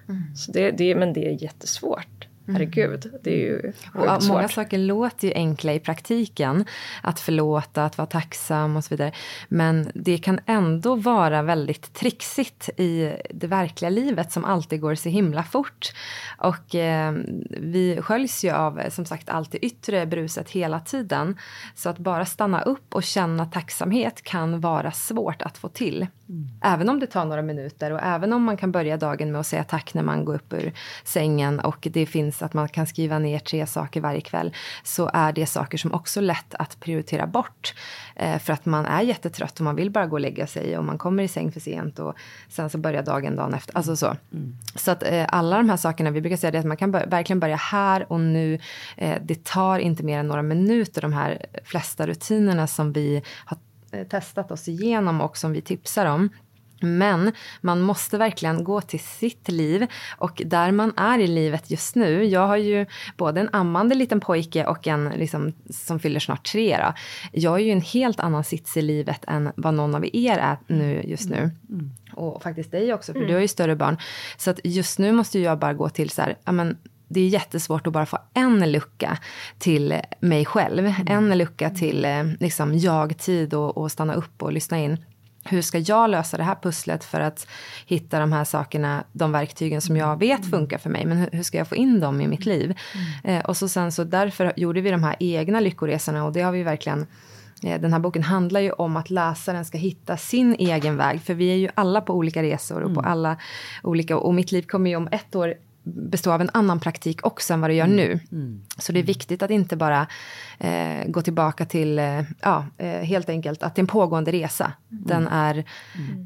Mm. Så det, det, men det är jättesvårt. Herregud, det är ju och Många saker låter ju enkla i praktiken. Att förlåta, att vara tacksam och så vidare. Men det kan ändå vara väldigt trixigt i det verkliga livet som alltid går så himla fort. Och eh, vi sköljs ju av, som sagt, allt det yttre bruset hela tiden. Så att bara stanna upp och känna tacksamhet kan vara svårt att få till. Mm. Även om det tar några minuter och även om man kan börja dagen med att säga tack när man går upp ur sängen och det finns att man kan skriva ner tre saker varje kväll så är det saker som också är lätt att prioritera bort. Eh, för att man är jättetrött och man vill bara gå och lägga sig och man kommer i säng för sent och sen så börjar dagen dagen efter. Alltså så. Mm. Så att eh, alla de här sakerna, vi brukar säga det att man kan bör verkligen börja här och nu. Eh, det tar inte mer än några minuter de här flesta rutinerna som vi har Eh, testat oss igenom och som vi tipsar om. Men man måste verkligen gå till sitt liv och där man är i livet just nu. Jag har ju både en ammande liten pojke och en liksom, som fyller snart tre. Då. Jag är ju en helt annan sits i livet än vad någon av er är nu just nu. Mm. mm. Och faktiskt dig också, för mm. du har ju större barn. Så att just nu måste jag bara gå till så här, amen, det är jättesvårt att bara få en lucka till mig själv. Mm. En lucka till eh, liksom, jag-tid och, och stanna upp och lyssna in hur ska jag lösa det här pusslet för att hitta de här sakerna, de verktygen som jag vet mm. funkar för mig, men hur, ska jag få in dem i mitt liv? Mm. Eh, och så sen så därför gjorde vi de här egna lyckoresorna och det har vi verkligen eh, den här boken handlar ju om att läsaren ska hitta sin egen väg. För vi är ju alla på olika resor och på mm. alla olika... Och mitt liv kommer ju om ett år bestå av en annan praktik också än vad det gör mm. nu. Mm. Så det är viktigt att inte bara eh, gå tillbaka till, eh, ja, eh, helt enkelt att det är en pågående resa. Mm. Den är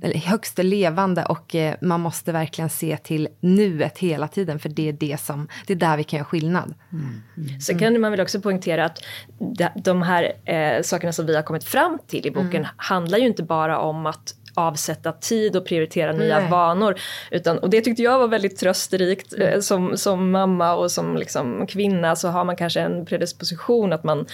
mm. högst levande och eh, man måste verkligen se till nuet hela tiden, för det är det som, det är där vi kan göra skillnad. Mm. Mm. Sen kan man väl också poängtera att de här eh, sakerna som vi har kommit fram till i boken handlar ju inte bara om att avsätta tid och prioritera nya Nej. vanor. Utan, och det tyckte jag var väldigt trösterikt. Mm. Eh, som, som mamma och som liksom kvinna så har man kanske en predisposition att man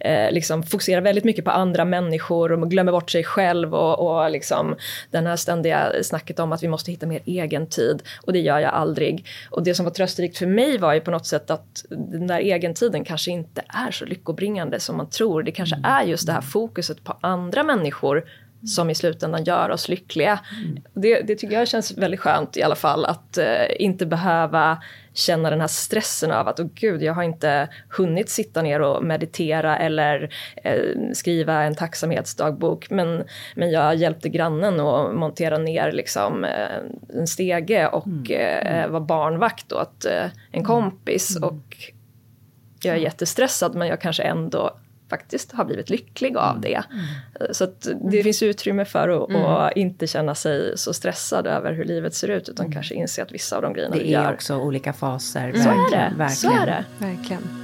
eh, liksom fokuserar väldigt mycket på andra människor och glömmer bort sig själv och, och liksom den här ständiga snacket om att vi måste hitta mer egen tid. Och det gör jag aldrig. Och det som var trösterikt för mig var ju på något sätt att den där egentiden kanske inte är så lyckobringande som man tror. Det kanske mm. är just det här fokuset på andra människor som i slutändan gör oss lyckliga. Mm. Det, det, tycker jag känns väldigt skönt i alla fall att eh, inte behöva känna den här stressen av att oh gud, jag har inte hunnit sitta ner och meditera eller eh, skriva en tacksamhetsdagbok men, men jag hjälpte grannen att montera ner liksom, eh, en stege och mm. eh, var barnvakt åt eh, en kompis mm. och jag är jättestressad men jag kanske ändå faktiskt har blivit lycklig av mm. det. Mm. Så att det finns utrymme för att mm. inte känna sig så stressad över hur livet ser ut utan mm. kanske inse att vissa av de grejerna det vi gör... Det är också olika faser. Så är det. Verkligen. Så är det. Verkligen.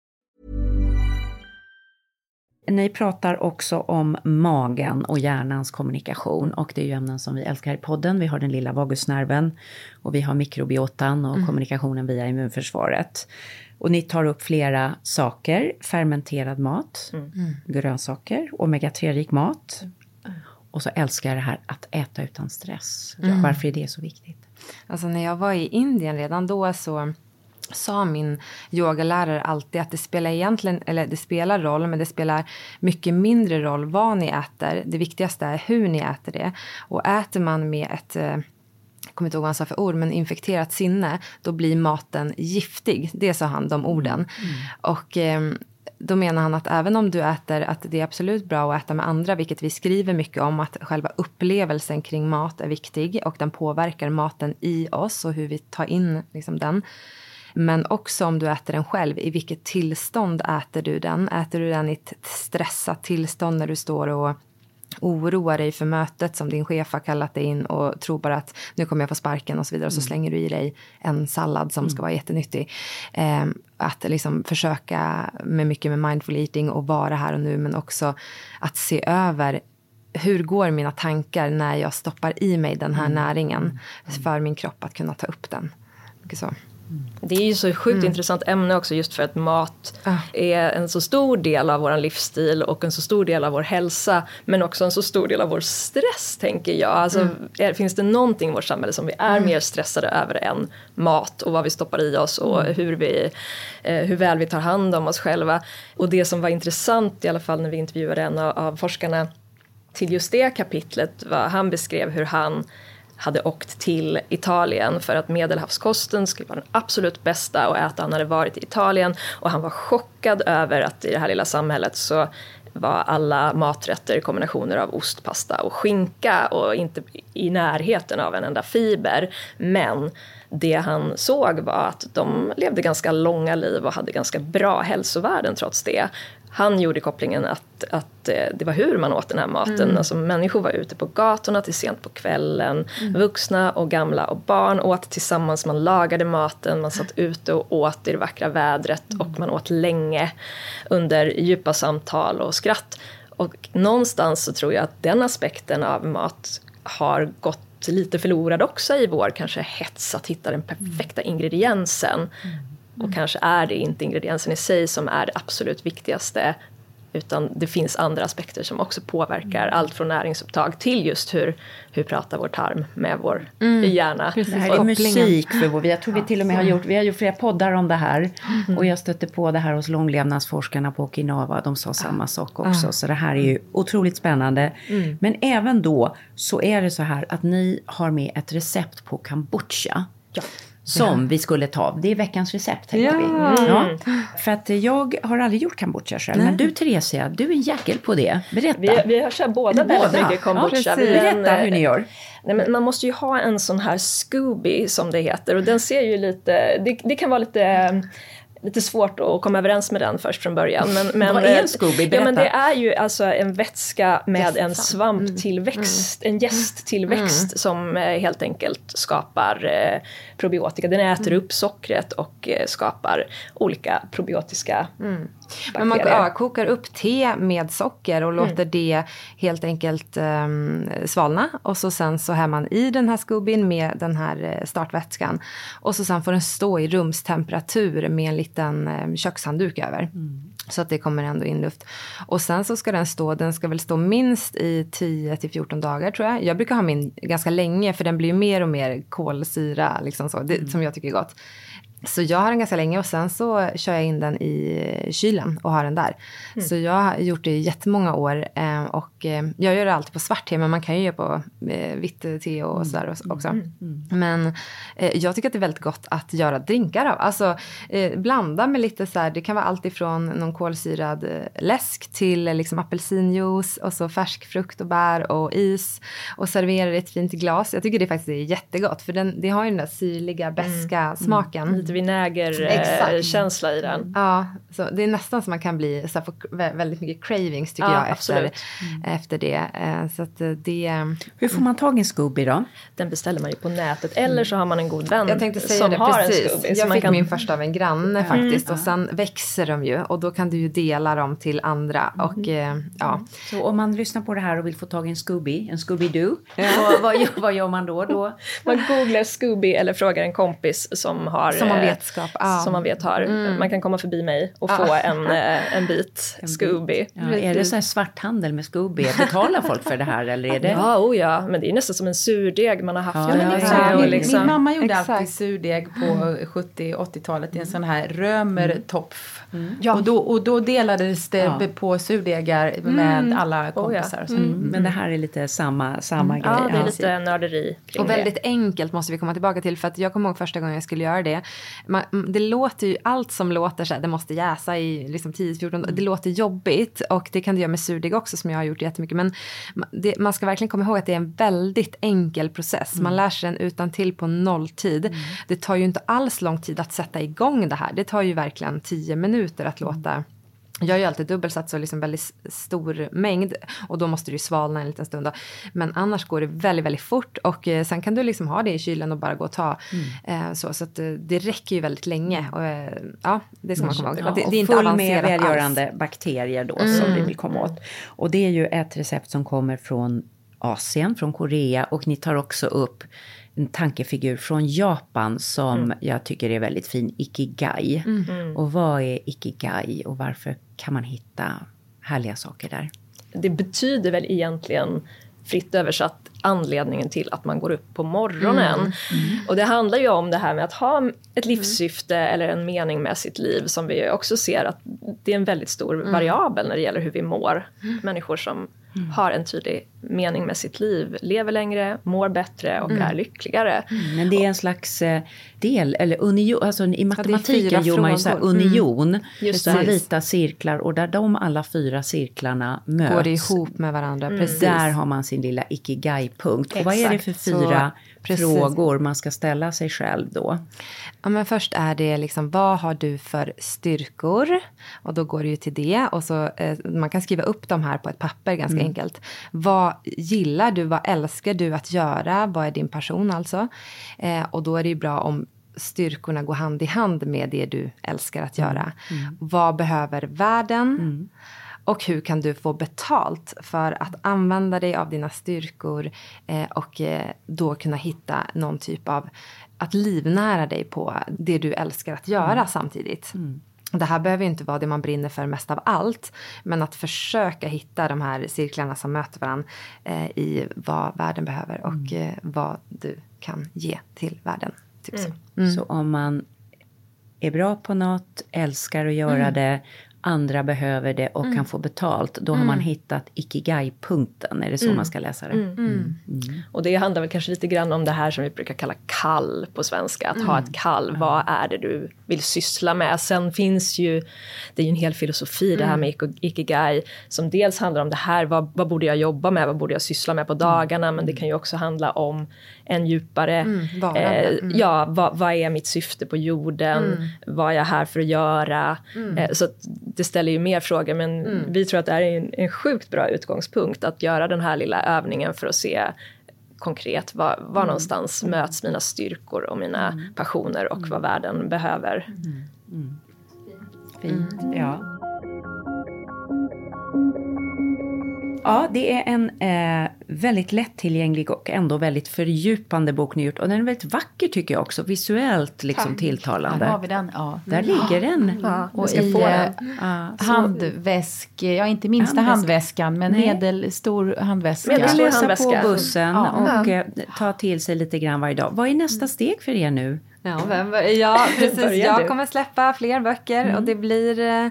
Ni pratar också om magen och hjärnans kommunikation och det är ju ämnen som vi älskar i podden. Vi har den lilla vagusnerven och vi har mikrobiotan och mm. kommunikationen via immunförsvaret. Och ni tar upp flera saker, fermenterad mat, mm. grönsaker, omega-3-rik mat. Och så älskar jag det här att äta utan stress. Mm. Varför är det så viktigt? Alltså när jag var i Indien redan då så sa min yogalärare alltid att det spelar egentligen, eller det spelar roll, men det spelar mycket mindre roll vad ni äter. Det viktigaste är hur ni äter det. Och äter man med ett eh, jag kommer inte ihåg vad han sa för ord, men infekterat sinne, då blir maten giftig. Det sa han, de orden. Mm. Och eh, då menar han att även om du äter, att det är absolut bra att äta med andra, vilket vi skriver mycket om, att själva upplevelsen kring mat är viktig och den påverkar maten i oss och hur vi tar in liksom, den. Men också om du äter den själv, i vilket tillstånd äter du den? Äter du den i ett stressat tillstånd när du står och oroar dig för mötet som din chef har kallat dig in och tror bara att nu kommer jag få sparken och så vidare. Och så mm. slänger du i dig en sallad som ska mm. vara jättenyttig. Eh, att liksom försöka med mycket med mindful eating och vara här och nu men också att se över hur går mina tankar när jag stoppar i mig den här mm. näringen för min kropp att kunna ta upp den. Så. Det är ju så sjukt mm. intressant ämne också just för att mat ah. är en så stor del av vår livsstil och en så stor del av vår hälsa men också en så stor del av vår stress tänker jag. Alltså, mm. är, finns det någonting i vårt samhälle som vi är mm. mer stressade över än mat och vad vi stoppar i oss och mm. hur, vi, eh, hur väl vi tar hand om oss själva. Och det som var intressant i alla fall när vi intervjuade en av, av forskarna till just det kapitlet var han beskrev hur han hade åkt till Italien för att medelhavskosten skulle vara den absolut bästa att äta. Han hade varit i Italien och han var chockad över att i det här lilla samhället så var alla maträtter kombinationer av ost, pasta och skinka och inte i närheten av en enda fiber. Men det han såg var att de levde ganska långa liv och hade ganska bra hälsovärden trots det han gjorde kopplingen att, att eh, det var hur man åt den här maten. Mm. Alltså människor var ute på gatorna till sent på kvällen. Mm. Vuxna och gamla och barn åt tillsammans. Man lagade maten, man satt ute och åt i det vackra vädret mm. och man åt länge under djupa samtal och skratt. Och någonstans så tror jag att den aspekten av mat har gått lite förlorad också i vår kanske hets att hitta den perfekta ingrediensen. Mm. Och mm. kanske är det inte ingrediensen i sig som är det absolut viktigaste utan det finns andra aspekter som också påverkar mm. allt från näringsupptag till just hur, hur pratar vår tarm med vår mm. hjärna. Precis. Det här är musik för vår, jag tror vi till och med har gjort, vi har gjort flera poddar om det här. Mm. Och jag stötte på det här hos långlevnadsforskarna på Okinawa, de sa samma sak också. Mm. Så det här är ju otroligt spännande. Mm. Men även då så är det så här att ni har med ett recept på kombucha. Ja som vi skulle ta. Det är veckans recept tänkte ja. vi. Mm. Ja. För att jag har aldrig gjort kombucha själv. Nej. Men du Theresia, du är en jäkel på det. Berätta. Vi, vi har kört båda väldigt mycket kombucha. Ja, Berätta hur ni gör. Nej, men man måste ju ha en sån här Scooby som det heter och den ser ju lite, det, det kan vara lite lite svårt att komma överens med den först från början. Men, [LAUGHS] men, Vad är en Scooby? Ja, men det är ju alltså en vätska med Gästa. en svamptillväxt, mm. en gästtillväxt mm. som eh, helt enkelt skapar eh, probiotika. Den äter mm. upp sockret och eh, skapar olika probiotiska mm. Men man ja, kokar upp te med socker och låter mm. det helt enkelt um, svalna. Och så sen så har man i den här skubbin med den här eh, startvätskan. Och så sen får den stå i rumstemperatur med en liten um, kökshandduk över. Mm. Så att det kommer ändå in luft. Och sen så ska den stå, den ska väl stå minst i 10 till 14 dagar tror jag. Jag brukar ha min ganska länge för den blir mer och mer kolsyra liksom så, det, mm. som jag tycker är gott. Så jag har den ganska länge och sen så kör jag in den i kylen och har den där. Mm. Så jag har gjort det i jättemånga år eh, och eh, jag gör det alltid på svart te men man kan ju göra på eh, vitt te och mm. sådär också. Mm. mm. Men jag tycker att det är väldigt gott att göra drinkar av. Alltså blanda med lite så här, det kan vara allt ifrån någon kolsyrad läsk till liksom apelsinjuice och så färsk frukt och bär och is och servera det i ett fint glas. Jag tycker det faktiskt är jättegott för den, det har ju den där syrliga, beska mm. smaken lite vinägerkänsla i den. Ja, så det är nästan så man kan bli så få väldigt mycket cravings tycker ja, jag efter, mm. efter det. Eh, så att det. Hur får man tag i en Scooby då? Den beställer man ju på nätet eller så har man en god vän jag tänkte säga som det, har precis. en Scooby. Jag fick kan... min första av en granne mm. faktiskt och sen växer de ju och då kan du ju dela dem till andra mm. och eh, ja. Så om man lyssnar på det här och vill få tag i en Scooby, en Scooby-Doo, vad, vad, vad, gör man då? då? Man googlar Scooby eller frågar en kompis som har som man vetskap. Ah. Som man vet har. Man kan komma förbi mig och få en, [LAUGHS] eh, en bit Scooby. Ja, är det så här svarthandel med är? Betalar folk för det här eller är det? Ja, oh ja, men det är nästan som en surdeg man har haft. Ja, ja, och min, liksom. min mamma gjorde Exakt. alltid surdeg på 70-80-talet i en sån här römertopf. Ja. Och, då, och då delades det Ja. på surdegar med alla kompisar. och så. Mm. Men det här är lite samma, samma grej. Ja, det är Ja. lite nörderi kring Och väldigt enkelt måste vi komma tillbaka till. För att jag kommer ihåg första gången jag skulle göra det. Man, det låter ju, allt som låter så här, det måste jäsa i liksom 10-14, det låter jobbigt. Och det kan det göra med surdeg också som jag har gjort jättemycket. Men det, man ska verkligen komma ihåg att det är en väldigt enkel process. Man lär sig den utan till på nolltid. Det tar ju inte alls lång tid att sätta igång det här. Det tar ju verkligen 10 minuter att låta jag gör ju alltid dubbelsats och liksom väldigt stor mängd och då måste det ju svalna en liten stund. Då. Men annars går det väldigt, väldigt fort och eh, sen kan du liksom ha det i kylen och bara gå och ta. Eh, så så att, eh, det räcker ju väldigt länge. Och, eh, ja, det ska man komma ihåg. Ja, det, och det är inte full med välgörande alls. bakterier då som vi vill komma åt. Och det är ju ett recept som kommer från Asien, från Korea och ni tar också upp en tankefigur från Japan som jag tycker är väldigt fin, Ikigai. Och vad är Ikigai och varför kan man hitta härliga saker där? Det betyder väl egentligen fritt översatt anledningen till att man går upp på morgonen. Och det handlar ju om det här med att ha ett livssyfte eller en mening med sitt liv som vi också ser att det är en väldigt stor variabel när det gäller hur vi mår. Människor som har en tydlig mening med sitt liv lever längre, mår bättre och är lyckligare. Men det är en slags eh, del, eller union, alltså i matematiken fyra gör man ju så här. Mm. union. Just så det. ritar cirklar och där de alla fyra cirklarna möts. Går ihop med varandra, precis. Där har man sin lilla ikigai-punkt. Och vad är det för Exakt, så- fyra precis. frågor man ska ställa sig själv då? Ja, men först är det liksom, vad har du för styrkor? Och då går det ju till det. Och så, eh, man kan skriva upp de här på ett papper ganska enkelt. Vad gillar du? Vad älskar du att göra? Vad är din passion alltså? Eh, och då är det ju bra om styrkorna går hand i hand med det du älskar att göra. Vad behöver världen? Och hur kan du få betalt för att använda dig av dina styrkor eh, och eh, då kunna hitta någon typ av att livnära dig på det du älskar att göra samtidigt. Det här behöver ju inte vara det man brinner för mest av allt. Men att försöka hitta de här cirklarna som möter varandra eh, i vad världen behöver och eh, vad du kan ge till världen. Typ så. Så om man är bra på något, älskar att göra Mm. det, andra behöver det och kan få betalt, då har man Mm. hittat ikigai-punkten. Är det så man ska läsa det? Mm. Och det handlar väl kanske lite grann om det här som vi brukar kalla kall på svenska. Att ha ett kall, vad är det du vill syssla med? Sen finns ju, det är ju en hel filosofi det här med ikigai. Som dels handlar om det här, vad, vad borde jag jobba med? Vad borde jag syssla med på dagarna? Men det kan ju också handla om en djupare, varande. eh, ja, vad, vad är mitt syfte på jorden? Vad är jag här för att göra? Eh, så det ställer ju mer frågor men vi tror att det här är en, en sjukt bra utgångspunkt att göra den här lilla övningen för att se konkret var, var någonstans möts mina styrkor och mina passioner och vad världen behöver. Fint, ja. Ja, det är en eh, väldigt lättillgänglig och ändå väldigt fördjupande bok ni gjort. Och den är väldigt vacker tycker jag också, visuellt liksom tilltalande. Där har vi den. Ja. Där ligger den. Ja, Och i eh, den. handväsk, ja inte minsta Handväska. handväskan men Nej. medelstor handväska. Medelstor handväska. på bussen Ja. och eh, ta till sig lite grann varje dag. Vad är nästa steg för er nu? Ja, vem, ja precis. Jag kommer släppa fler böcker och det blir, eh,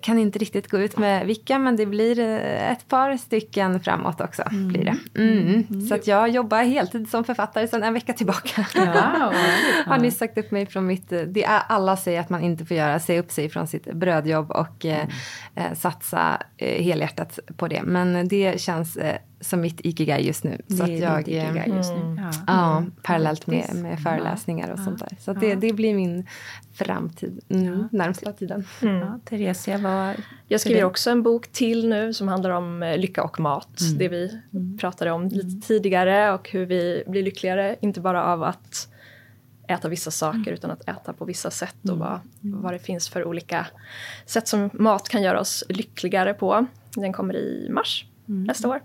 kan inte riktigt gå ut med vilka, men det blir eh, ett par stycken framåt också. Blir det. Mm. Så att jag jobbar heltid som författare sedan en vecka tillbaka. Wow. [LAUGHS] Har nyss sagt upp mig från mitt, eh, det är alla säger att man inte får göra, säga upp sig från sitt brödjobb och eh, eh, satsa eh, helhjärtat på det. Men det känns eh, som mitt ikigai just nu. Så att jag, ikigai eh, just nu. Ja. Ja, parallellt med, med föreläsningar och sånt där. Så det, det blir min framtid, mm, närmsta tiden. Ja, Theresia, vad... Jag skriver också en bok till nu som handlar om eh, lycka och mat. Det vi pratade om lite tidigare och hur vi blir lyckligare, inte bara av att äta vissa saker utan att äta på vissa sätt och vad, vad det finns för olika sätt som mat kan göra oss lyckligare på. Den kommer i mars nästa år.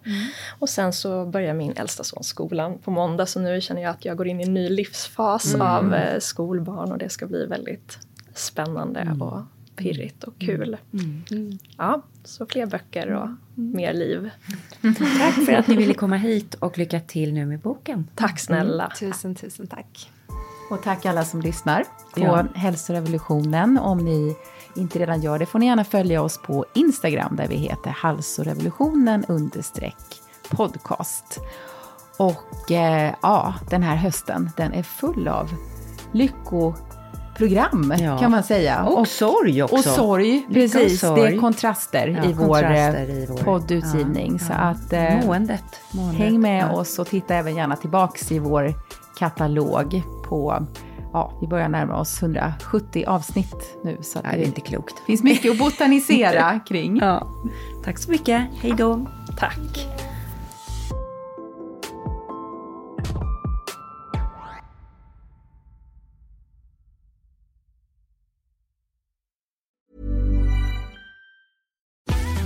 Och sen så börjar min äldsta son skolan på måndag så nu känner jag att jag går in i en ny livsfas av eh, skolbarn och det ska bli väldigt spännande och pirrigt och kul. Mm. Ja, så fler böcker och mer liv. [LAUGHS] Tack för att ni ville komma hit och lycka till nu med boken. Tack snälla. Tusen, tusen tack. Och tack alla som lyssnar på Ja. Hälsorevolutionen. Om ni inte redan gör det får ni gärna följa oss på Instagram där vi heter halsorevolutionen podcast. Och eh, ja, den här hösten den är full av lyckoprogram Ja. kan man säga. Och sorg också. Och sorg, Lycka och precis. sorg. Det är kontraster, Ja, i, vår, kontraster eh, i vår- poddutgivning. Ja, Så att, eh, Måendet. måendet. Häng med oss och titta även gärna tillbaks i vår katalog på, ja, vi börjar närma oss 170 avsnitt nu. Så det är inte klokt. finns mycket att botanisera [LAUGHS] kring. Ja. Tack så mycket. Hej då. Tack.